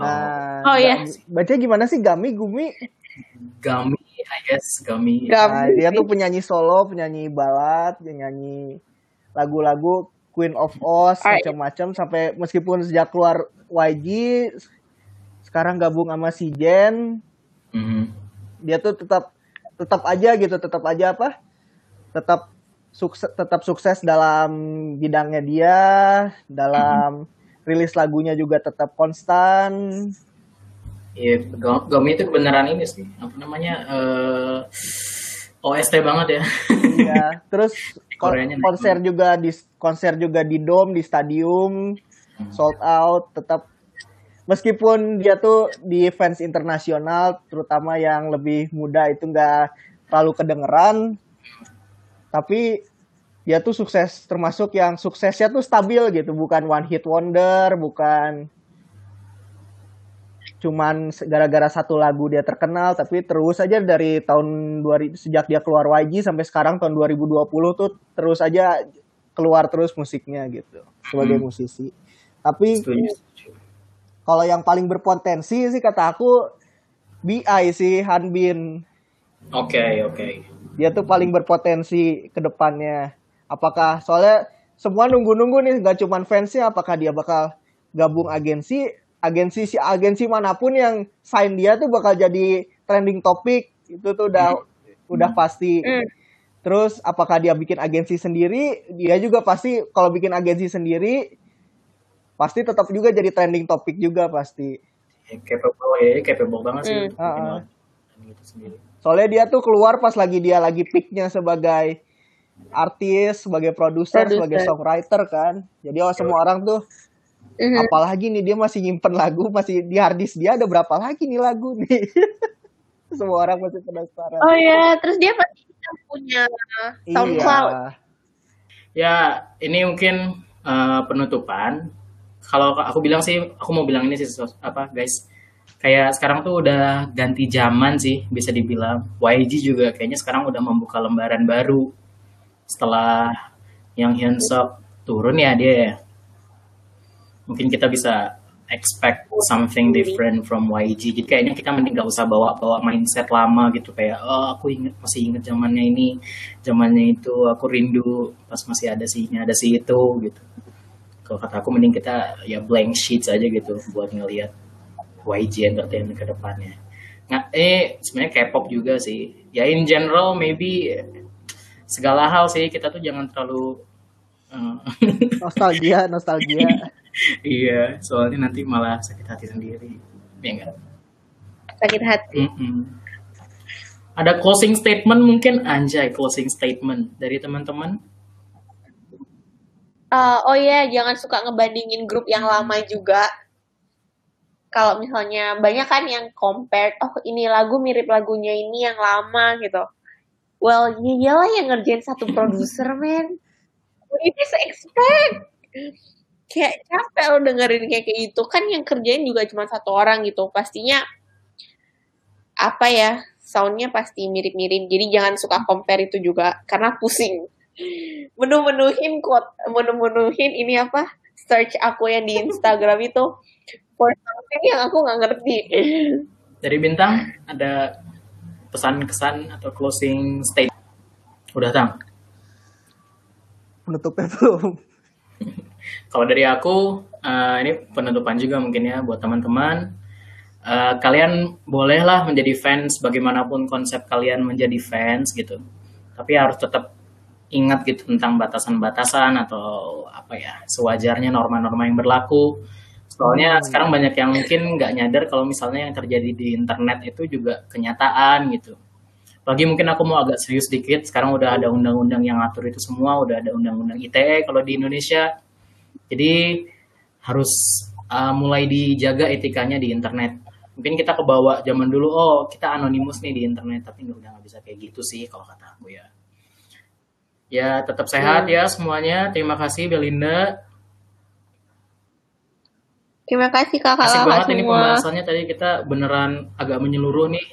Nah,
Oh, iya.
Baca gimana sih Gami, Gumi?
Gami, I guess Gami.
Gami.
Nah, dia tuh penyanyi solo, penyanyi balad, penyanyi lagu-lagu Queen of Oz macam-macam sampai meskipun sejak keluar YG sekarang gabung sama si Jen,
Mhm.
dia tuh tetap tetap aja gitu, tetap aja apa? Tetap sukses tetap sukses dalam bidangnya dia, dalam rilis lagunya juga tetap konstan.
Iya, Ga- Gami itu kebenaran ini sih. Apa namanya? eh OST banget ya.
Iya, terus
naik
konser juga di konser juga di dom, di stadium, sold out, tetap meskipun dia tuh di fans internasional, terutama yang lebih muda itu nggak terlalu kedengeran, tapi dia tuh sukses termasuk yang suksesnya tuh stabil gitu, bukan one hit wonder, bukan cuman gara-gara satu lagu dia terkenal tapi terus aja dari tahun 2000 sejak dia keluar YG sampai sekarang tahun 2020 tuh terus aja keluar terus musiknya gitu sebagai
Hmm.
musisi. Tapi kalau yang paling berpotensi sih kata aku BI sih Hanbin.
Oke, oke.
Dia tuh paling berpotensi ke depannya. Apakah soalnya semua nunggu-nunggu nih nggak cuman fansnya apakah dia bakal gabung agensi agensi si agensi mana pun yang sign dia tuh bakal jadi trending topik itu tuh udah udah pasti.
Hmm.
Terus apakah dia bikin agensi sendiri? Dia juga pasti kalau bikin agensi sendiri pasti tetap juga jadi trending topik juga pasti.
Ya, capable ya, capable banget sih.
Hmm.
untuk bikin Gitu sendiri.
Soalnya dia tuh keluar pas lagi dia lagi peaknya sebagai artis, sebagai produser, sebagai songwriter kan. Jadi oh, semua orang tuh
Mhm.
apalagi nih dia masih nyimpen lagu, masih di harddisk dia ada berapa lagi nih lagu nih. semua orang masih penasaran.
Oh ya, terus dia pasti punya SoundCloud.
Iya.
Ya, ini mungkin eh, penutupan. Kalau aku bilang sih, aku mau bilang ini sih apa guys? Kayak sekarang tuh udah ganti zaman sih, bisa dibilang. YG juga kayaknya sekarang udah membuka lembaran baru setelah yang Hyunsuk turun ya dia. ya. Mungkin kita bisa expect something different from YG. Jadi kayaknya kita mending gak usah bawa-bawa mindset lama gitu kayak oh aku inget masih inget zamannya ini, zamannya itu aku rindu pas masih ada sih ini ada sih itu gitu. Kalau kata aku mending kita ya blank sheets aja gitu buat ngelihat YG Entertainment ke depannya. Nah, eh sebenarnya K-pop juga sih. Ya in general maybe segala hal sih kita tuh jangan terlalu eh,
Nostalgia, nostalgia.
iya, soalnya nanti malah sakit hati sendiri. Ya enggak?
Sakit hati.
Mm-mm. Ada closing statement mungkin anjay closing statement dari teman-teman.
Eh, oh iya, jangan suka ngebandingin grup yang lama juga. Kalau misalnya banyak kan yang compare, oh ini lagu mirip lagunya ini yang lama gitu. Well, ya iyalah yang ngerjain satu produser, men. What you guys expect? Kayak capek lo dengerin kayak kayak gitu. Kan yang kerjain juga cuma satu orang gitu. Pastinya, apa ya, soundnya pasti mirip-mirip. Jadi jangan suka compare itu juga. Karena pusing. menu-menuhin quote, menu-menuhin ini apa? Search aku yang di Instagram itu for something yang aku nggak ngerti.
Dari bintang ada pesan kesan atau closing statement. Udah tang.
Penutupnya belum.
Kalau dari aku, uh, ini penutupan juga mungkin ya buat teman-teman. Uh, kalian bolehlah menjadi fans bagaimanapun konsep kalian menjadi fans gitu. Tapi harus tetap ingat gitu tentang batasan-batasan atau apa ya sewajarnya norma-norma yang berlaku. Soalnya hmm. sekarang banyak yang mungkin nggak nyadar kalau misalnya yang terjadi di internet itu juga kenyataan gitu. Lagi mungkin aku mau agak serius dikit. Sekarang udah ada undang-undang yang ngatur itu semua, udah ada undang-undang ITE kalau di Indonesia. Jadi harus uh, mulai dijaga etikanya di internet. Mungkin kita kebawa zaman dulu, oh kita anonimus nih di internet, tapi udah nggak bisa kayak gitu sih kalau kata aku ya. Ya, tetap sehat hmm. ya semuanya. Terima kasih Belinda.
Terima kasih kakak
Asik banget semua. ini pembahasannya tadi kita beneran agak menyeluruh nih.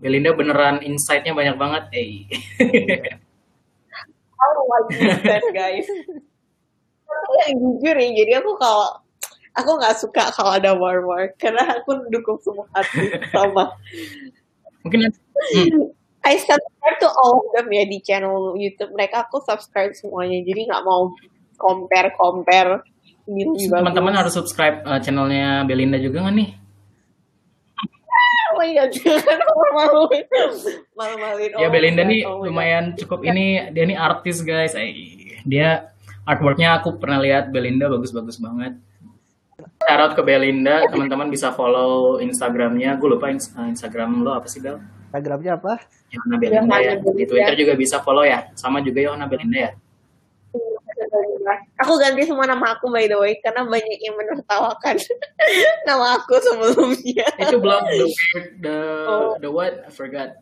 Belinda beneran insight-nya banyak banget. Eh.
oh my guys. Aku yang jujur ya, jadi aku kalau aku nggak suka kalau ada war-war karena aku dukung semua hati sama.
Mungkin hmm.
I subscribe to all of them ya di channel YouTube mereka aku subscribe semuanya jadi nggak mau compare compare
teman-teman harus subscribe uh, channelnya Belinda juga nggak nih
oh my god jangan malu malu
ya Belinda nih oh lumayan cukup ini dia nih artis guys eh, dia artworknya aku pernah lihat Belinda bagus-bagus banget Shout ke Belinda, teman-teman bisa follow Instagramnya. Gue lupa Instagram lo apa sih Bel?
Instagramnya apa?
Yohana Belinda ya. Di Twitter juga bisa follow ya. Sama juga Yohana Belinda ya.
Aku ganti semua nama aku by the way karena banyak yang menertawakan nama aku sebelumnya.
Itu blog the the oh. the what? I forgot.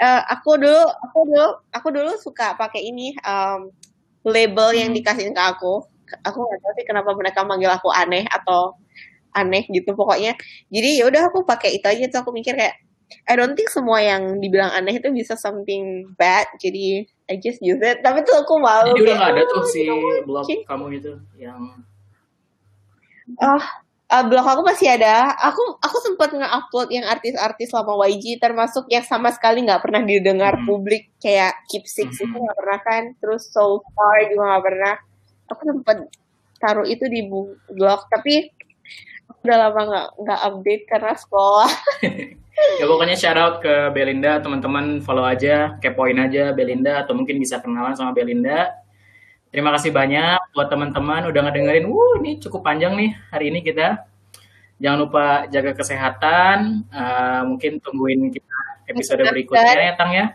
Uh, aku dulu aku dulu aku dulu suka pakai ini um, label yang hmm. dikasih ke aku. Aku nggak tahu sih kenapa mereka manggil aku aneh atau aneh gitu pokoknya. Jadi ya udah aku pakai itu aja tuh aku mikir kayak I don't think semua yang dibilang aneh itu bisa something bad. Jadi I just use it. Tapi tuh aku malu.
Jadi udah gak ada tuh si blog okay. kamu itu yang
Oh, uh, blog aku masih ada. Aku aku sempat nge-upload yang artis-artis lama YG termasuk yang sama sekali nggak pernah didengar hmm. publik kayak Keep Six hmm. itu nggak pernah kan. Terus So Far juga nggak pernah. Aku sempat taruh itu di blog tapi udah lama nggak nggak update karena sekolah.
ya pokoknya shout out ke Belinda teman-teman. Follow aja kepoin aja Belinda atau mungkin bisa kenalan sama Belinda. Terima kasih banyak buat teman-teman udah ngedengerin. Wuh ini cukup panjang nih hari ini kita. Jangan lupa jaga kesehatan. Uh, mungkin tungguin kita episode berikutnya ya Tang ya.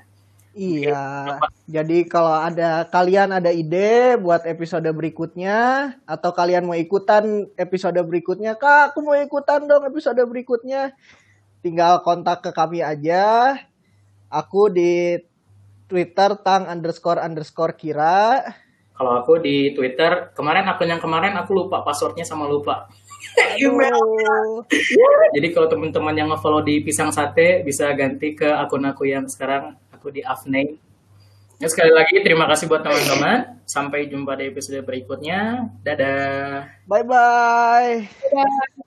Iya. Jadi kalau ada kalian ada ide buat episode berikutnya atau kalian mau ikutan episode berikutnya, Kak, aku mau ikutan dong episode berikutnya tinggal kontak ke kami aja. Aku di Twitter tang underscore underscore kira.
Kalau aku di Twitter kemarin akun yang kemarin aku lupa passwordnya sama lupa.
Email.
Jadi kalau teman-teman yang nge-follow di Pisang Sate bisa ganti ke akun aku yang sekarang aku di Afname. Ya, sekali lagi terima kasih buat teman-teman. Sampai jumpa di episode berikutnya. Dadah.
Bye bye. Dadah.